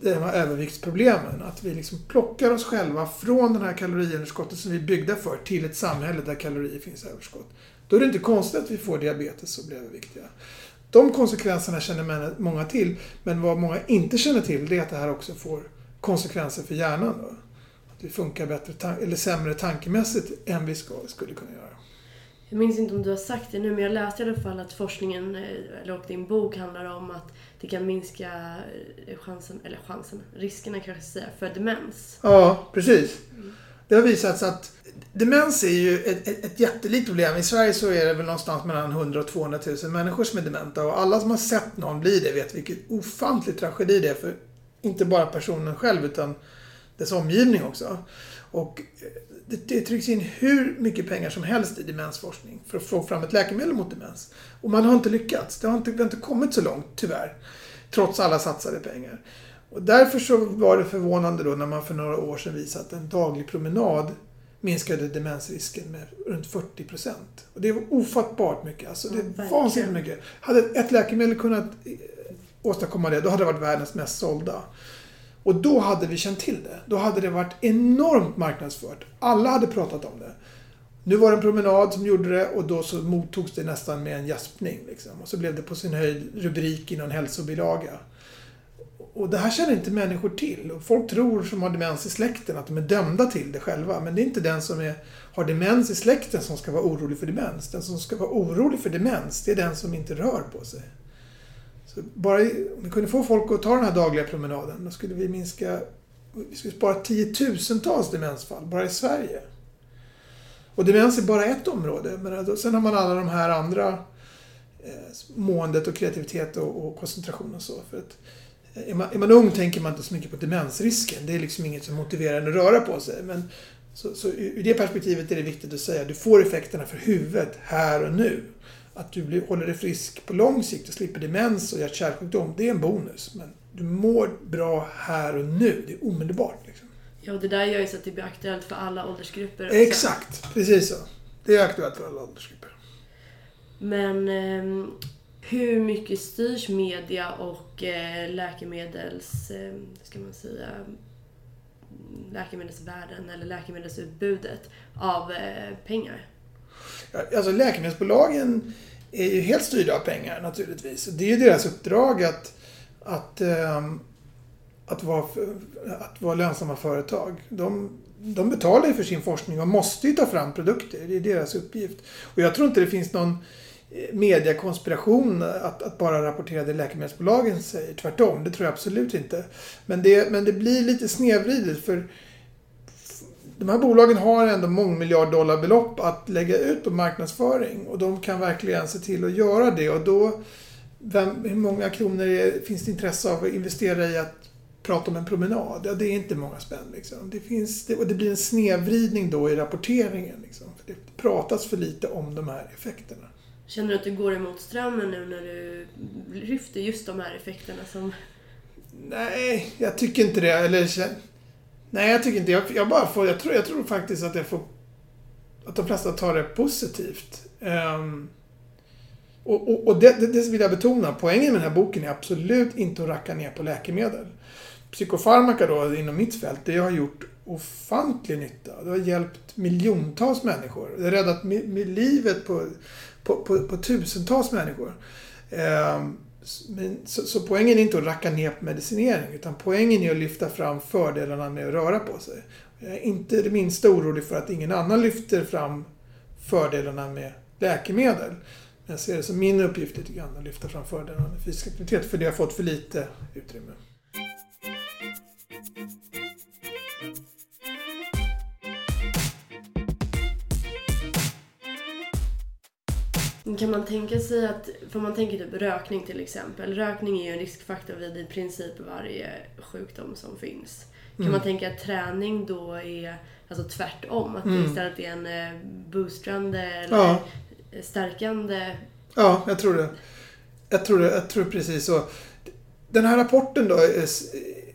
de här överviktsproblemen. Att vi liksom plockar oss själva från den här kaloriunderskottet som vi är byggda för till ett samhälle där kalorier finns i överskott. Då är det inte konstigt att vi får diabetes och blir överviktiga. De konsekvenserna känner många till, men vad många inte känner till det är att det här också får konsekvenser för hjärnan. Då. Att vi funkar bättre, eller sämre tankemässigt än vi ska, skulle kunna göra. Jag minns inte om du har sagt det nu, men jag läste i alla fall att forskningen, eh, eller och din bok handlar om att det kan minska eh, chansen, eller chansen, riskerna kanske jag säga, för demens. Ja, precis. Det har visats att demens är ju ett, ett, ett jättelikt problem. I Sverige så är det väl någonstans mellan 100 och 200 000 människor som är dementa. Och alla som har sett någon bli det vet vilken ofantlig tragedi det är för inte bara personen själv utan dess omgivning också. Och det, det trycks in hur mycket pengar som helst i demensforskning för att få fram ett läkemedel mot demens. Och man har inte lyckats. Det har inte, det har inte kommit så långt, tyvärr. Trots alla satsade pengar. Och därför så var det förvånande då när man för några år sedan visade att en daglig promenad minskade demensrisken med runt 40 procent. Och det var ofattbart mycket. Alltså det är ja, vansinnigt mycket. Hade ett läkemedel kunnat eh, åstadkomma det, då hade det varit världens mest sålda. Och då hade vi känt till det. Då hade det varit enormt marknadsfört. Alla hade pratat om det. Nu var det en promenad som gjorde det och då så mottogs det nästan med en gäspning. Liksom. Och så blev det på sin höjd rubrik i någon hälsobilaga. Och det här känner inte människor till. Och folk tror som har demens i släkten att de är dömda till det själva. Men det är inte den som är, har demens i släkten som ska vara orolig för demens. Den som ska vara orolig för demens, det är den som inte rör på sig. Så bara, om vi kunde få folk att ta den här dagliga promenaden, då skulle vi minska... Vi skulle spara tiotusentals demensfall bara i Sverige. Och demens är bara ett område. Men alltså, sen har man alla de här andra eh, måendet och kreativitet och, och koncentration och så. För att, eh, är man, är man ung tänker man inte så mycket på demensrisken. Det är liksom inget som motiverar en att röra på sig. Men så, så ur det perspektivet är det viktigt att säga att du får effekterna för huvudet här och nu. Att du blir, håller dig frisk på lång sikt och slipper demens och hjärt-kärlsjukdom, det är en bonus. Men du mår bra här och nu. Det är omedelbart. Liksom. Ja, och det där gör ju så att det blir aktuellt för alla åldersgrupper. Också. Exakt, precis så. Det är aktuellt för alla åldersgrupper. Men eh, hur mycket styrs media och eh, läkemedels... Eh, ska man säga? läkemedelsvärlden eller läkemedelsutbudet av eh, pengar? Alltså läkemedelsbolagen är ju helt styrda av pengar naturligtvis. Det är ju deras uppdrag att, att, ehm, att, vara, att vara lönsamma företag. De, de betalar ju för sin forskning och måste ju ta fram produkter. Det är deras uppgift. Och jag tror inte det finns någon eh, mediakonspiration att, att bara rapportera det läkemedelsbolagen säger. Tvärtom, det tror jag absolut inte. Men det, men det blir lite snedvridet för de här bolagen har ändå mångmiljarddollarbelopp att lägga ut på marknadsföring och de kan verkligen se till att göra det och då vem, hur många kronor är, finns det intresse av att investera i att prata om en promenad? Ja, det är inte många spänn. Liksom. Det, finns, det, och det blir en snedvridning då i rapporteringen. Liksom. För det pratas för lite om de här effekterna. Känner du att du går emot strömmen nu när du lyfter just de här effekterna som... Nej, jag tycker inte det. Eller, Nej, jag tycker inte jag, jag bara får, jag tror, jag tror faktiskt att jag får, att de flesta tar det positivt. Um, och, och, och det, det, det, vill jag betona, poängen med den här boken är absolut inte att racka ner på läkemedel. Psykofarmaka då, inom mitt fält, det har gjort ofantlig nytta. Det har hjälpt miljontals människor. Det har räddat livet på, på, på, på tusentals människor. Um, men, så, så, poängen är inte att racka ner på medicinering utan poängen är att lyfta fram fördelarna med att röra på sig. Jag är inte det minsta orolig för att ingen annan lyfter fram fördelarna med läkemedel. Men jag ser det som min uppgift lite grann att lyfta fram fördelarna med fysisk aktivitet för det har fått för lite utrymme. Kan man tänka sig att, för man tänker typ rökning till exempel. Rökning är ju en riskfaktor vid i princip varje sjukdom som finns. Kan mm. man tänka att träning då är alltså tvärtom? Att mm. det istället är en eh, boostrande eller ja. stärkande? Ja, jag tror det. Jag tror, det, jag tror precis så. Den här rapporten då, är,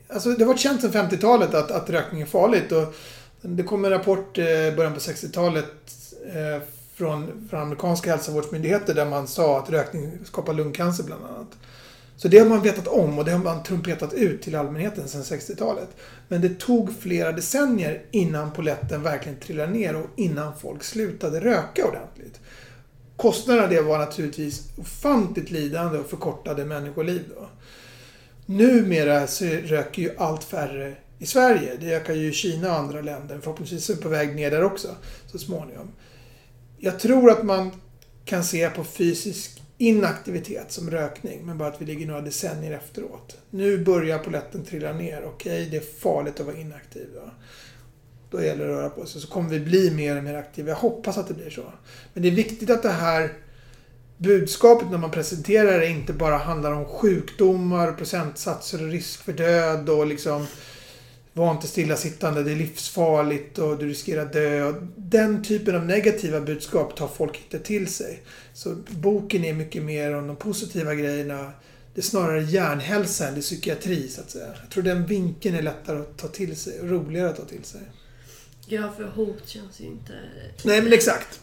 alltså det har varit känt sedan 50-talet att, att rökning är farligt. Och det kom en rapport i eh, början på 60-talet eh, från, från amerikanska hälsovårdsmyndigheter där man sa att rökning skapar lungcancer bland annat. Så det har man vetat om och det har man trumpetat ut till allmänheten sedan 60-talet. Men det tog flera decennier innan poletten verkligen trillade ner och innan folk slutade röka ordentligt. Kostnaderna det var naturligtvis ofantligt lidande och förkortade människoliv. Då. Numera så röker ju allt färre i Sverige. Det ökar ju i Kina och andra länder. Förhoppningsvis är det på väg ner där också så småningom. Jag tror att man kan se på fysisk inaktivitet som rökning, men bara att vi ligger några decennier efteråt. Nu börjar poletten trilla ner. Okej, okay, det är farligt att vara inaktiv. Då. då gäller det att röra på sig. Så kommer vi bli mer och mer aktiva. Jag hoppas att det blir så. Men det är viktigt att det här budskapet när man presenterar det inte bara handlar om sjukdomar, procentsatser och risk för död och liksom var inte stillasittande, det är livsfarligt och du riskerar dö. Den typen av negativa budskap tar folk inte till sig. Så boken är mycket mer om de positiva grejerna. Det är snarare hjärnhälsa än det är psykiatri, så att säga. Jag tror den vinkeln är lättare att ta till sig och roligare att ta till sig. Ja, för hot känns ju inte... Nej, men exakt.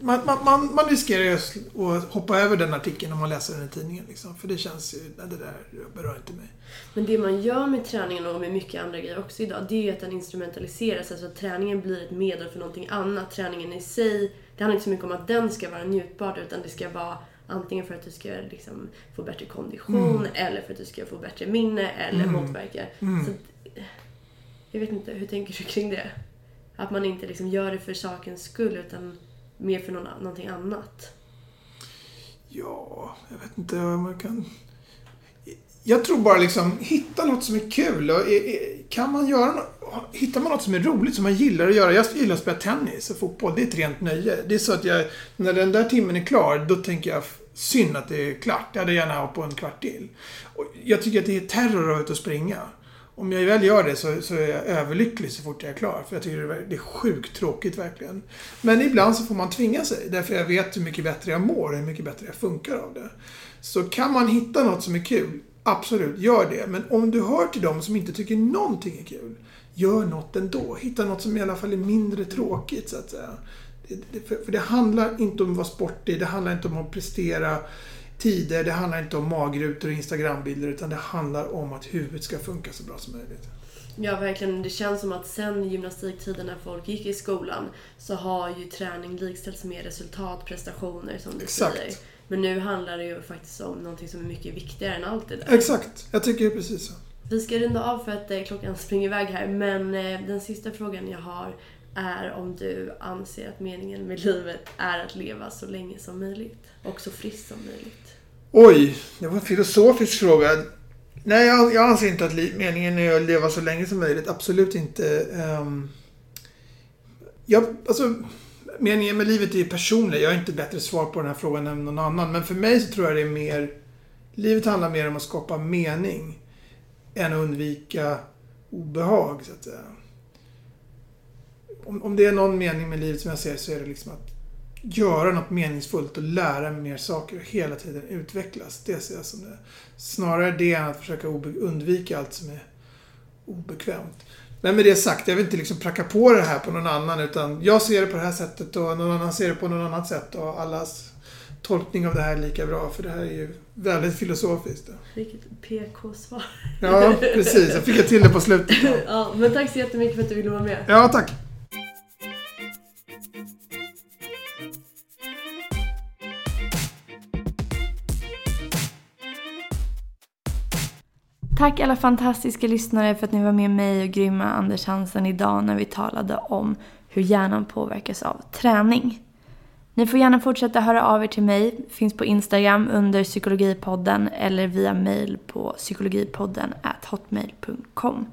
Man, man, man, riskerar ju att hoppa över den artikeln om man läser den i tidningen. Liksom. För det känns ju, nej, det där berör inte mig. Men det man gör med träningen och med mycket andra grejer också idag, det är ju att den instrumentaliseras. Alltså att träningen blir ett medel för någonting annat. Träningen i sig, det handlar inte så mycket om att den ska vara njutbar, utan det ska vara antingen för att du ska liksom få bättre kondition, mm. eller för att du ska få bättre minne, eller mm. motverka. Mm. Så, jag vet inte, hur tänker du kring det? Att man inte liksom gör det för sakens skull, utan mer för någon, någonting annat? Ja, jag vet inte vad man kan... Jag tror bara liksom, hitta något som är kul. Och kan man göra något, hittar man något som är roligt, som man gillar att göra. Jag gillar att spela tennis och fotboll. Det är ett rent nöje. Det är så att jag, när den där timmen är klar, då tänker jag synd att det är klart. Jag hade gärna hållit på en kvart till. Och jag tycker att det är terror att vara ute och springa om jag väl gör det så, så är jag överlycklig så fort jag är klar. För jag tycker det är sjukt tråkigt verkligen. Men ibland så får man tvinga sig. Därför jag vet hur mycket bättre jag mår och hur mycket bättre jag funkar av det. Så kan man hitta något som är kul, absolut, gör det. Men om du hör till dem som inte tycker någonting är kul, gör något ändå. Hitta något som i alla fall är mindre tråkigt, så att säga. Det, det, för, för det handlar inte om att vara sportig, det handlar inte om att prestera tider, det handlar inte om magrutor och Instagrambilder utan det handlar om att huvudet ska funka så bra som möjligt. Ja, verkligen. Det känns som att sen gymnastiktiden när folk gick i skolan så har ju träning likställts med resultat, prestationer som du Exakt. säger. Men nu handlar det ju faktiskt om någonting som är mycket viktigare än allt det där. Exakt, jag tycker precis så. Vi ska runda av för att eh, klockan springer iväg här, men eh, den sista frågan jag har är om du anser att meningen med livet är att leva så länge som möjligt och så friskt som möjligt. Oj, det var en filosofisk fråga. Nej, jag, jag anser inte att meningen är att leva så länge som möjligt. Absolut inte. Um, jag, alltså, meningen med livet är ju personlig. Jag har inte bättre svar på den här frågan än någon annan. Men för mig så tror jag det är mer... Livet handlar mer om att skapa mening än att undvika obehag, så att säga. Om, om det är någon mening med livet som jag ser så är det liksom att göra något meningsfullt och lära mig mer saker och hela tiden utvecklas. Det ser jag som det. Snarare det än att försöka undvika allt som är obekvämt. Men med det sagt, jag vill inte liksom pracka på det här på någon annan utan jag ser det på det här sättet och någon annan ser det på något annat sätt och allas tolkning av det här är lika bra för det här är ju väldigt filosofiskt. Vilket PK-svar. Ja, precis. Jag fick till det på slutet. ja, men tack så jättemycket för att du ville vara med. Ja, tack. Tack alla fantastiska lyssnare för att ni var med mig och grymma Anders Hansen idag när vi talade om hur hjärnan påverkas av träning. Ni får gärna fortsätta höra av er till mig. Finns på Instagram under psykologipodden eller via mail på psykologipodden hotmail.com.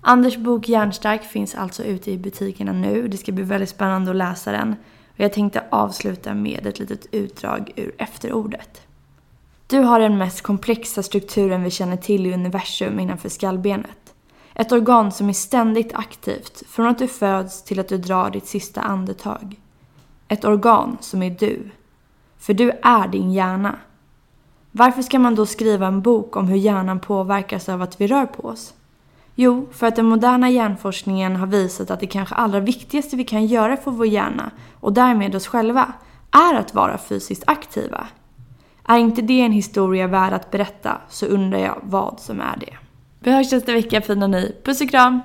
Anders bok Hjärnstark finns alltså ute i butikerna nu. Det ska bli väldigt spännande att läsa den. Och jag tänkte avsluta med ett litet utdrag ur efterordet. Du har den mest komplexa strukturen vi känner till i universum innanför skallbenet. Ett organ som är ständigt aktivt från att du föds till att du drar ditt sista andetag. Ett organ som är du. För du är din hjärna. Varför ska man då skriva en bok om hur hjärnan påverkas av att vi rör på oss? Jo, för att den moderna hjärnforskningen har visat att det kanske allra viktigaste vi kan göra för vår hjärna, och därmed oss själva, är att vara fysiskt aktiva. Är inte det en historia värd att berätta så undrar jag vad som är det. Vi hörs nästa vecka fina ni. Puss och kram!